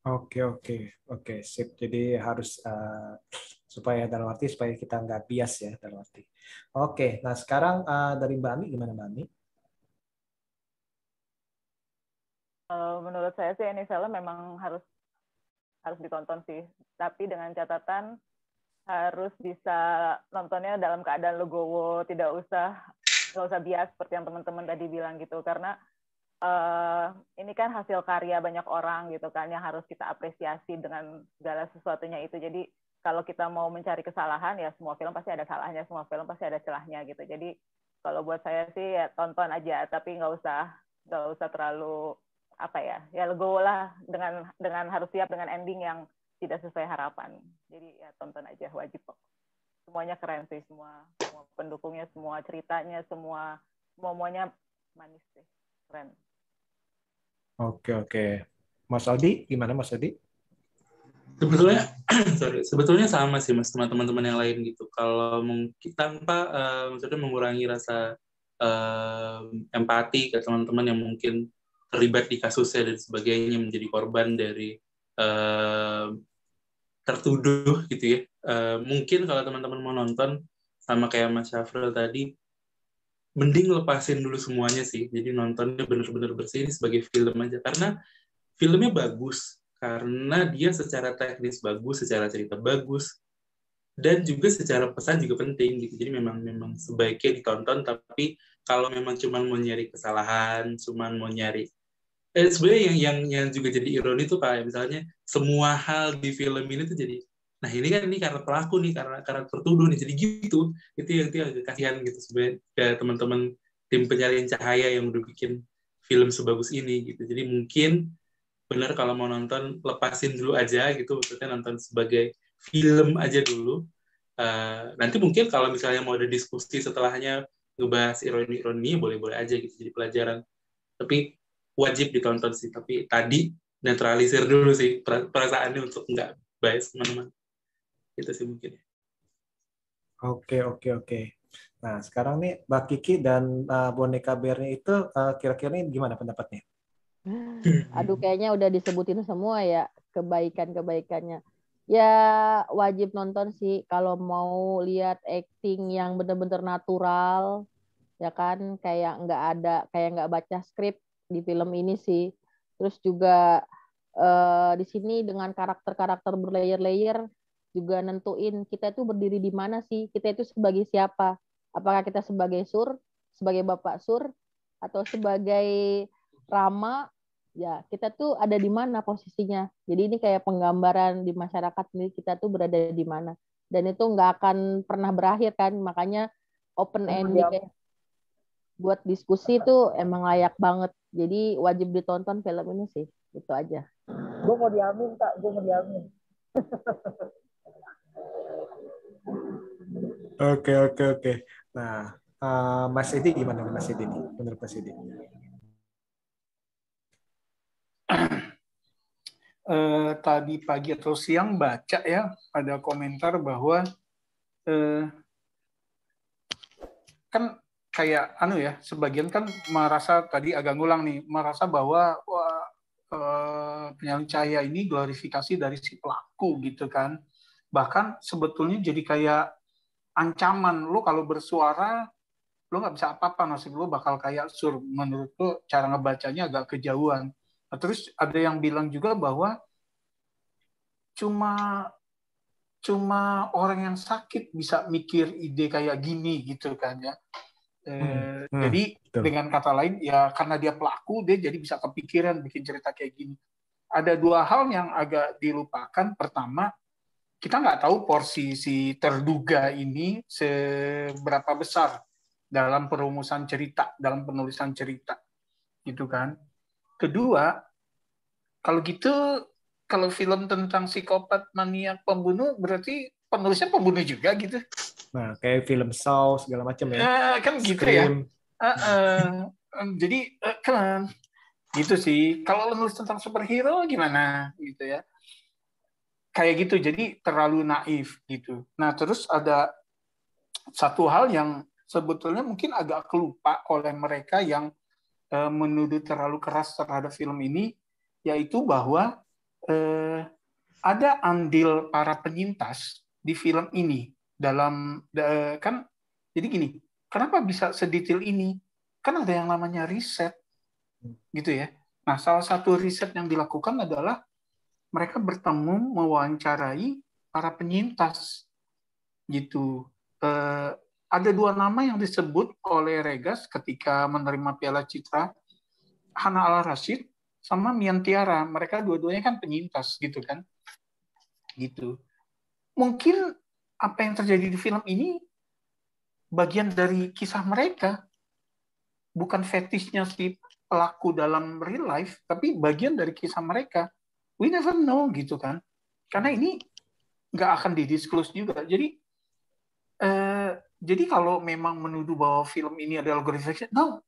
Oke oke oke sip. Jadi harus uh, supaya dalam arti supaya kita nggak bias ya dalam arti. Oke, nah sekarang uh, dari Mbak Ami gimana Mbak Ami? Uh, menurut saya sih ini film memang harus harus ditonton sih, tapi dengan catatan harus bisa nontonnya dalam keadaan legowo, tidak usah nggak usah bias seperti yang teman-teman tadi bilang gitu, karena uh, ini kan hasil karya banyak orang gitu kan yang harus kita apresiasi dengan segala sesuatunya itu. Jadi kalau kita mau mencari kesalahan ya semua film pasti ada salahnya, semua film pasti ada celahnya gitu. Jadi kalau buat saya sih ya tonton aja, tapi nggak usah nggak usah terlalu apa ya ya legowo lah dengan dengan harus siap dengan ending yang tidak sesuai harapan. Jadi ya tonton aja wajib kok. Semuanya keren sih semua semua pendukungnya, semua ceritanya, semua semuanya manis sih keren. Oke oke. Mas Aldi gimana Mas Aldi? Sebetulnya <clears throat> sorry, sebetulnya sama sih Mas teman-teman yang lain gitu. Kalau mungkin tanpa uh, maksudnya mengurangi rasa uh, empati ke teman-teman yang mungkin terlibat di kasusnya dan sebagainya menjadi korban dari uh, tertuduh gitu ya. Uh, mungkin kalau teman-teman mau nonton sama kayak Mas Syafril tadi mending lepasin dulu semuanya sih. Jadi nontonnya bener-bener bersih ini sebagai film aja. Karena filmnya bagus. Karena dia secara teknis bagus, secara cerita bagus, dan juga secara pesan juga penting gitu. Jadi memang memang sebaiknya ditonton. Tapi kalau memang cuma mau nyari kesalahan, cuma mau nyari eh, sebenarnya yang yang yang juga jadi ironi tuh kayak misalnya semua hal di film ini tuh jadi nah ini kan ini karena pelaku nih karena karena tertuduh nih jadi gitu. Itu yang itu agak kasihan gitu sebenarnya ke teman-teman tim penyalin cahaya yang udah bikin film sebagus ini gitu. Jadi mungkin benar kalau mau nonton lepasin dulu aja gitu maksudnya nonton sebagai film aja dulu. Uh, nanti mungkin kalau misalnya mau ada diskusi setelahnya ngebahas ironi-ironi boleh-boleh aja gitu jadi pelajaran. Tapi wajib ditonton sih tapi tadi netralisir dulu sih perasaannya untuk nggak bias teman-teman. Itu sih mungkin. Oke oke oke. Nah sekarang nih Mbak Kiki dan uh, boneka bearnya itu uh, kira-kira ini gimana pendapatnya? Aduh kayaknya udah disebutin semua ya kebaikan-kebaikannya. Ya wajib nonton sih kalau mau lihat acting yang bener-bener natural ya kan? Kayak nggak ada kayak nggak baca skrip di film ini sih. Terus juga uh, di sini dengan karakter-karakter berlayer-layer juga nentuin kita itu berdiri di mana sih kita itu sebagai siapa. Apakah kita sebagai sur sebagai bapak sur atau sebagai rama ya kita tuh ada di mana posisinya. Jadi ini kayak penggambaran di masyarakat ini kita tuh berada di mana. Dan itu nggak akan pernah berakhir kan makanya open ending ya. Buat diskusi itu emang layak banget. Jadi wajib ditonton film ini sih itu aja. Gue mau diamin kak. Gue mau diamin. Oke oke oke. Nah, uh, Mas Edi gimana Mas Edi? Menurut Mas Edi? <clears throat> eh, tadi pagi atau siang baca ya ada komentar bahwa eh, kan kayak anu ya sebagian kan merasa tadi agak ngulang nih merasa bahwa wah, eh, penyalin cahaya ini glorifikasi dari si pelaku gitu kan. Bahkan sebetulnya jadi kayak ancaman. Lo kalau bersuara lo nggak bisa apa-apa nasib lo bakal kayak sur. Menurut lo cara ngebacanya agak kejauhan. Nah, terus ada yang bilang juga bahwa cuma cuma orang yang sakit bisa mikir ide kayak gini gitu kan ya. Eh, Hmm, hmm, jadi betul. dengan kata lain ya karena dia pelaku dia jadi bisa kepikiran bikin cerita kayak gini. Ada dua hal yang agak dilupakan. Pertama kita nggak tahu porsi si terduga ini seberapa besar dalam perumusan cerita, dalam penulisan cerita, gitu kan. Kedua, kalau gitu kalau film tentang psikopat maniak pembunuh berarti penulisnya pembunuh juga gitu. Nah, kayak film Saw segala macam ya. Eh, kan gitu ya. Scream. Eh, eh, <laughs> jadi eh, kan gitu sih. Kalau lo nulis tentang superhero gimana? Gitu ya. Kayak gitu. Jadi terlalu naif gitu. Nah terus ada satu hal yang sebetulnya mungkin agak kelupa oleh mereka yang eh, menuduh terlalu keras terhadap film ini yaitu bahwa eh, ada andil para penyintas di film ini. Dalam da- kan jadi gini kenapa bisa sedetail ini? Kan ada yang namanya riset gitu ya. Nah salah satu riset yang dilakukan adalah mereka bertemu mewawancarai para penyintas gitu. Eh, ada dua nama yang disebut oleh Regas ketika menerima Piala Citra Hana Al Rashid sama Mian Tiara. Mereka dua-duanya kan penyintas gitu kan? Gitu mungkin apa yang terjadi di film ini bagian dari kisah mereka. Bukan fetishnya si pelaku dalam real life tapi bagian dari kisah mereka. We never know gitu kan. Karena ini nggak akan didisclose juga. Jadi eh, jadi kalau memang menuduh bahwa film ini adalah glorification no.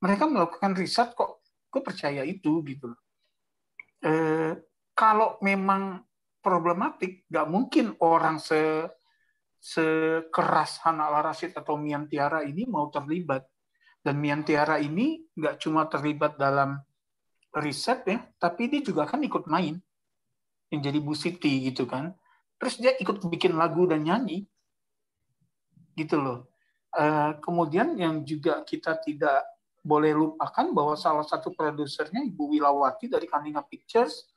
Mereka melakukan riset kok. Gue percaya itu gitu. Eh, kalau memang problematik, nggak mungkin orang se sekeras Hana Al Rashid atau Mian Tiara ini mau terlibat. Dan Mian Tiara ini nggak cuma terlibat dalam riset ya, tapi dia juga kan ikut main yang jadi Bu Siti gitu kan. Terus dia ikut bikin lagu dan nyanyi gitu loh. Eh, kemudian yang juga kita tidak boleh lupakan bahwa salah satu produsernya Ibu Wilawati dari Kaninga Pictures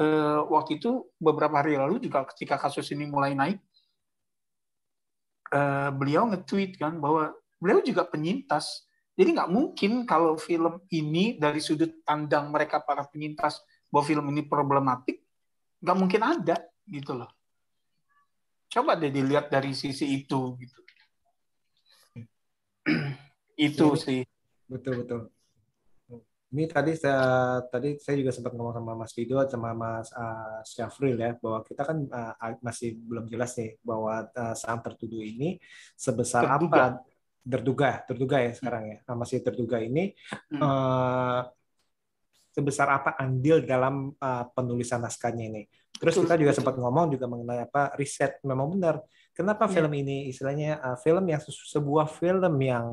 eh, waktu itu beberapa hari lalu juga ketika kasus ini mulai naik eh, beliau nge-tweet kan bahwa beliau juga penyintas. Jadi nggak mungkin kalau film ini dari sudut pandang mereka para penyintas bahwa film ini problematik nggak mungkin ada gitu loh. Coba deh dilihat dari sisi itu gitu. <clears throat> Itu sih. Betul betul. Ini tadi saya tadi saya juga sempat ngomong sama Mas Fido sama Mas uh, Syafril ya bahwa kita kan uh, masih belum jelas nih bahwa uh, sang tertuduh ini sebesar Terduga. apa terduga terduga ya sekarang ya Nah, masih terduga ini Hmm. uh, sebesar apa andil dalam uh, penulisan naskahnya ini. Terus kita juga sempat ngomong juga mengenai apa riset memang benar. Kenapa Iya. film ini istilahnya uh, film yang se- sebuah film yang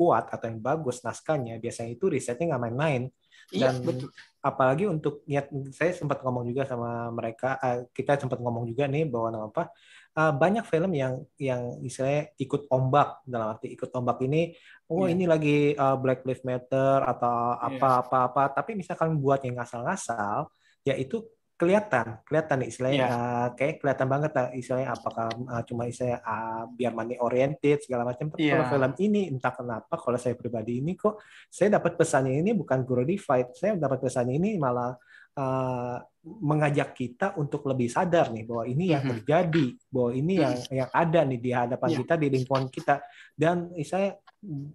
kuat atau yang bagus naskahnya biasanya itu risetnya nggak main-main Iya, dan betul. apalagi untuk niat saya sempat ngomong juga sama mereka eh, kita sempat ngomong juga nih bahwa nama apa eh, banyak film yang yang istilahnya ikut ombak dalam arti ikut ombak ini oh Iya. ini lagi eh, Black Lives Matter atau Iya. apa-apa-apa tapi misalkan buat yang ngasal-ngasal ya itu kelihatan kelihatan nih istilahnya Iya. eh, kayak kelihatan banget lah istilahnya apakah eh, cuma istilahnya ah, biar money oriented segala macam tapi kalau Iya. film ini entah kenapa kalau saya pribadi ini kok saya dapat pesannya ini bukan glorified saya dapat pesannya ini malah eh, mengajak kita untuk lebih sadar nih bahwa ini yang Mhm. terjadi bahwa ini yang yang ada nih di hadapan Iya. kita di lingkungan kita dan saya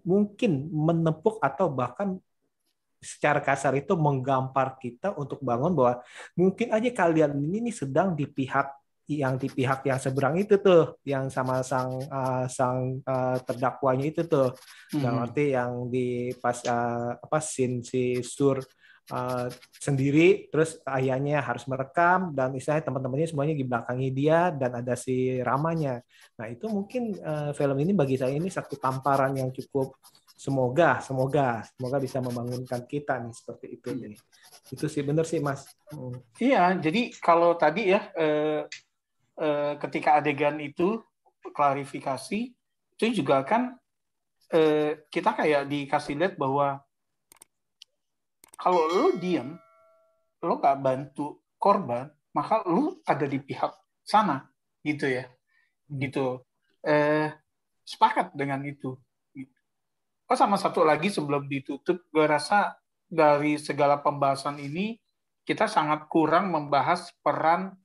mungkin menepuk atau bahkan secara kasar itu menggampar kita untuk bangun bahwa mungkin aja kalian ini nih sedang di pihak yang di pihak yang seberang itu tuh yang sama sang uh, sang uh, terdakwanya itu tuh dalam Mhm. arti yang di pas uh, apa scene si sur uh, sendiri, terus ayahnya harus merekam dan istilahnya teman-temannya semuanya di belakangnya dia dan ada si ramanya. Nah itu mungkin uh, film ini bagi saya ini satu tamparan yang cukup semoga semoga semoga bisa membangunkan kita nih seperti itu nih. Itu sih benar sih mas. Hmm. Iya, jadi kalau tadi ya eh, eh, ketika adegan itu klarifikasi itu juga kan eh, kita kayak dikasih lihat bahwa kalau lo diam, lo gak bantu korban, maka lo ada di pihak sana, gitu ya, gitu. Eh, sepakat dengan itu. Oh sama satu lagi sebelum ditutup, gue rasa dari segala pembahasan ini kita sangat kurang membahas peran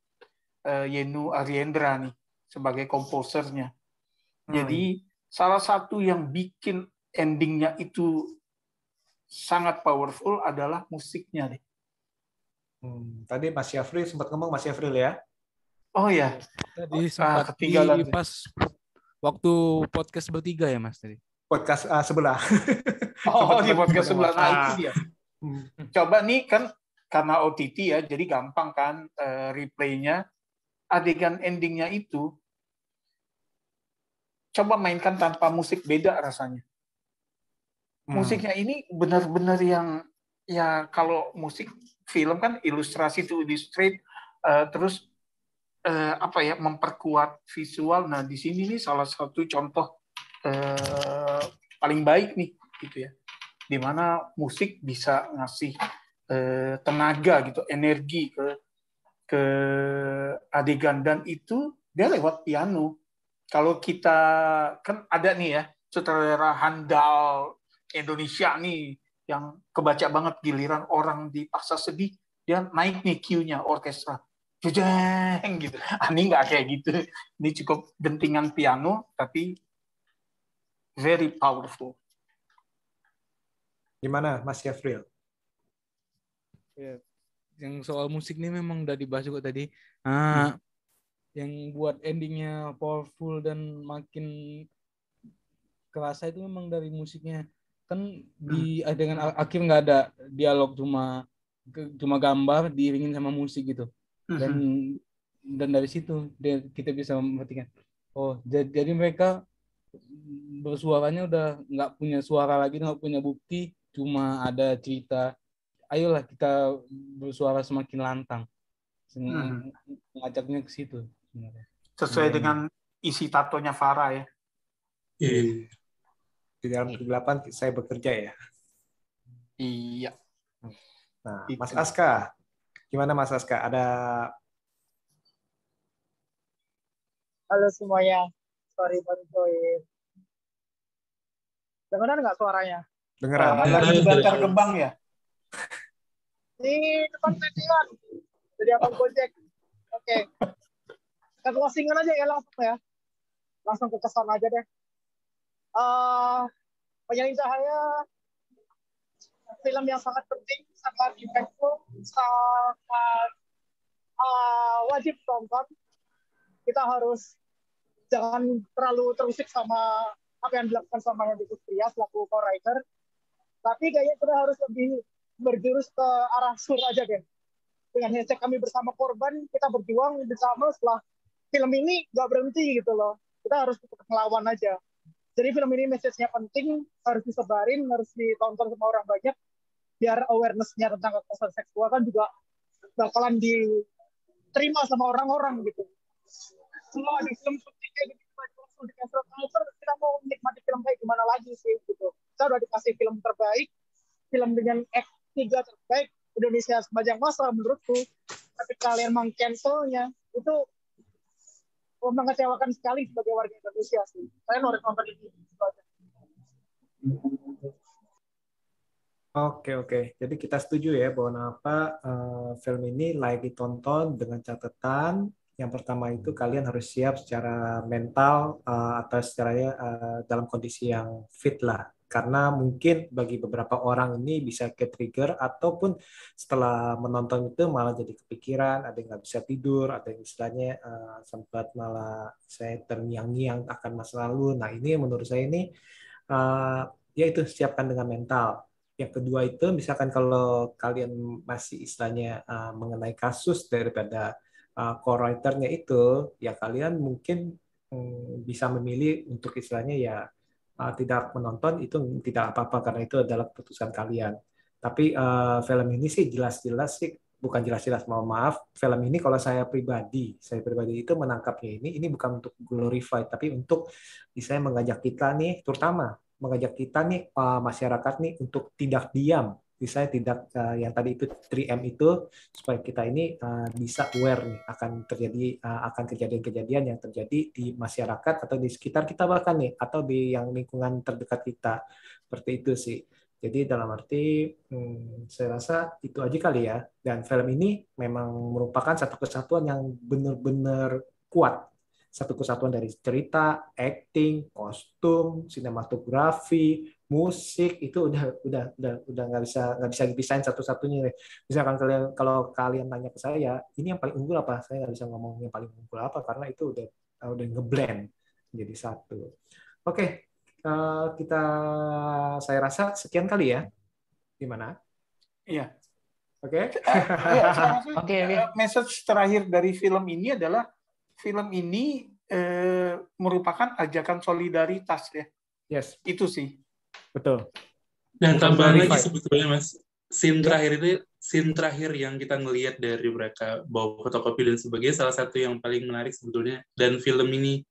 uh, Yenu Ariendra nih sebagai komposernya. Hmm. Jadi salah satu yang bikin endingnya itu sangat powerful adalah musiknya deh. Hmm, tadi Mas Syafri sempat ngomong Mas Syafri ya? Oh ya. Tadi ah, sempat ah, di pas waktu podcast bertiga ya Mas tadi. Podcast uh, sebelah. <laughs> oh, di podcast sebelah. Nah, itu dia. Hmm. Coba nih kan karena OTT ya, jadi gampang kan uh, replaynya. Adegan endingnya itu coba mainkan tanpa musik beda rasanya. Hmm. Musiknya ini benar-benar yang ya kalau musik film kan ilustrasi to illustrate uh, terus uh, apa ya memperkuat visual. Nah di sini nih salah satu contoh uh, paling baik nih gitu ya, di mana musik bisa ngasih uh, tenaga gitu, energi ke ke adegan. Dan itu dia lewat piano. Kalau kita kan ada nih ya sutradara handal Indonesia nih yang kebaca banget giliran orang dipaksa sedih dia naik nih cue-nya orkestra. Jeng gitu. <laughs> Ini nggak kayak gitu. Ini cukup dentingan piano tapi very powerful gimana Mas Yafril ya, yang soal musik ini memang udah dibahas juga tadi ah hmm. yang buat endingnya powerful dan makin kerasa itu memang dari musiknya kan di hmm. dengan akhir nggak ada dialog cuma cuma gambar diiringin sama musik gitu dan hmm. dan dari situ kita bisa memperhatikan oh jadi mereka bersuaranya udah nggak punya suara lagi nggak punya bukti cuma ada cerita ayolah kita bersuara semakin lantang hmm. mengajaknya ke situ sesuai dengan isi tatonya Farah ya iya di dalam kegelapan saya bekerja ya. Iya. Nah, Itu. Mas Aska, gimana Mas Aska? Ada Halo semuanya, sorry baru join. Dengar nggak suaranya? Dengeran. Uh, lagi bakar kembang ya? Di depan median. Jadi apa Gojek. Oke. Okay. Ke closingan aja ya langsung ya. Langsung ke kesan aja deh uh, penyalin cahaya film yang sangat penting, sangat impactful, sangat uh, wajib tonton. Kita harus jangan terlalu terusik sama apa yang dilakukan sama Henry Putria selaku co-writer. Tapi kayaknya kita harus lebih berjurus ke arah sur aja deh. Dengan hashtag kami bersama korban, kita berjuang bersama setelah film ini nggak berhenti gitu loh. Kita harus melawan aja jadi film ini message-nya penting, harus disebarin, harus ditonton sama orang banyak, biar awareness-nya tentang kekerasan seksual kan juga bakalan diterima sama orang-orang gitu. Kalau ada film cancel culture, kita mau menikmati film kayak gimana lagi sih gitu. Kita udah dikasih film terbaik, film dengan X 3 terbaik, Indonesia sepanjang masa menurutku, tapi kalian meng-cancelnya, itu mengecewakan sekali sebagai warga Indonesia sih. Saya harus nonton ini. Oke oke, jadi kita setuju ya bahwa apa uh, film ini layak ditonton dengan catatan yang pertama itu kalian harus siap secara mental uh, atau secara uh, dalam kondisi yang fit lah. Karena mungkin bagi beberapa orang ini bisa ke trigger ataupun setelah menonton itu malah jadi kepikiran ada yang nggak bisa tidur ada yang istilahnya uh, sempat malah saya terngiang-ngiang akan masa lalu. Nah ini menurut saya ini uh, ya itu siapkan dengan mental. Yang kedua itu misalkan kalau kalian masih istilahnya uh, mengenai kasus daripada uh, co-writernya itu, ya kalian mungkin um, bisa memilih untuk istilahnya ya uh, tidak menonton itu tidak apa-apa karena itu adalah keputusan kalian. Tapi uh, film ini sih jelas-jelas sih bukan jelas-jelas mohon maaf film ini kalau saya pribadi saya pribadi itu menangkapnya ini ini bukan untuk glorify tapi untuk saya mengajak kita nih terutama mengajak kita nih uh, masyarakat nih untuk tidak diam saya tidak uh, yang tadi itu 3M itu supaya kita ini uh, bisa aware nih akan terjadi uh, akan kejadian-kejadian yang terjadi di masyarakat atau di sekitar kita bahkan nih atau di yang lingkungan terdekat kita. Seperti itu sih. Jadi dalam arti hmm, saya rasa itu aja kali ya. Dan film ini memang merupakan satu kesatuan yang benar-benar kuat. Satu kesatuan dari cerita, acting, kostum, sinematografi, musik itu udah udah udah udah nggak bisa nggak bisa dipisahin satu-satunya. Misalkan kalian kalau kalian tanya ke saya, ini yang paling unggul apa? Saya nggak bisa ngomong yang paling unggul apa karena itu udah udah ngeblend jadi satu. Oke, eh, kita saya rasa sekian kali ya. Gimana? Iya. Oke. <laughs> Oke. Message terakhir dari film ini adalah film ini eh, merupakan ajakan solidaritas ya. Yes. Itu sih. Betul. Dan tambahan lagi sebetulnya mas, scene terakhir itu scene terakhir yang kita ngelihat dari mereka bawa fotokopi dan sebagainya salah satu yang paling menarik sebetulnya. Dan film ini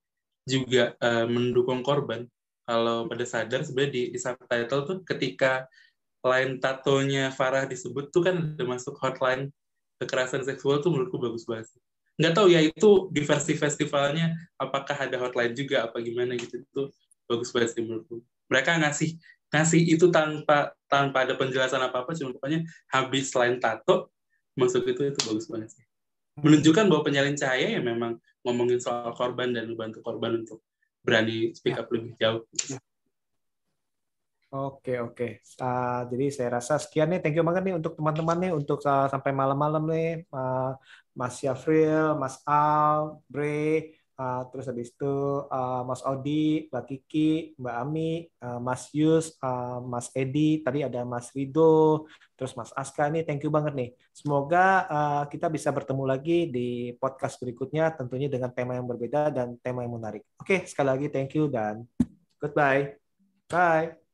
juga uh, mendukung korban. Kalau pada sadar sebenarnya di, di subtitle tuh ketika line tatonya Farah disebut tuh kan ada masuk hotline kekerasan seksual tuh menurutku bagus banget nggak tahu ya itu di versi festivalnya apakah ada hotline juga apa gimana gitu itu bagus banget sih menurutku mereka ngasih ngasih itu tanpa tanpa ada penjelasan apa apa cuma pokoknya habis selain tato masuk itu itu bagus banget sih menunjukkan bahwa penyalin cahaya ya memang ngomongin soal korban dan membantu korban untuk berani speak up lebih jauh Oke oke. Uh, jadi saya rasa sekian nih. Thank you banget nih untuk teman-teman nih untuk uh, sampai malam-malam nih. Uh, Mas Syafril, Mas Al, Bre, uh, terus habis itu uh, Mas Odi, Mbak Kiki, Mbak Ami, uh, Mas Yus, uh, Mas Edi, tadi ada Mas Rido, terus Mas Aska nih. Thank you banget nih. Semoga uh, kita bisa bertemu lagi di podcast berikutnya, tentunya dengan tema yang berbeda dan tema yang menarik. Oke, sekali lagi thank you dan goodbye. Bye.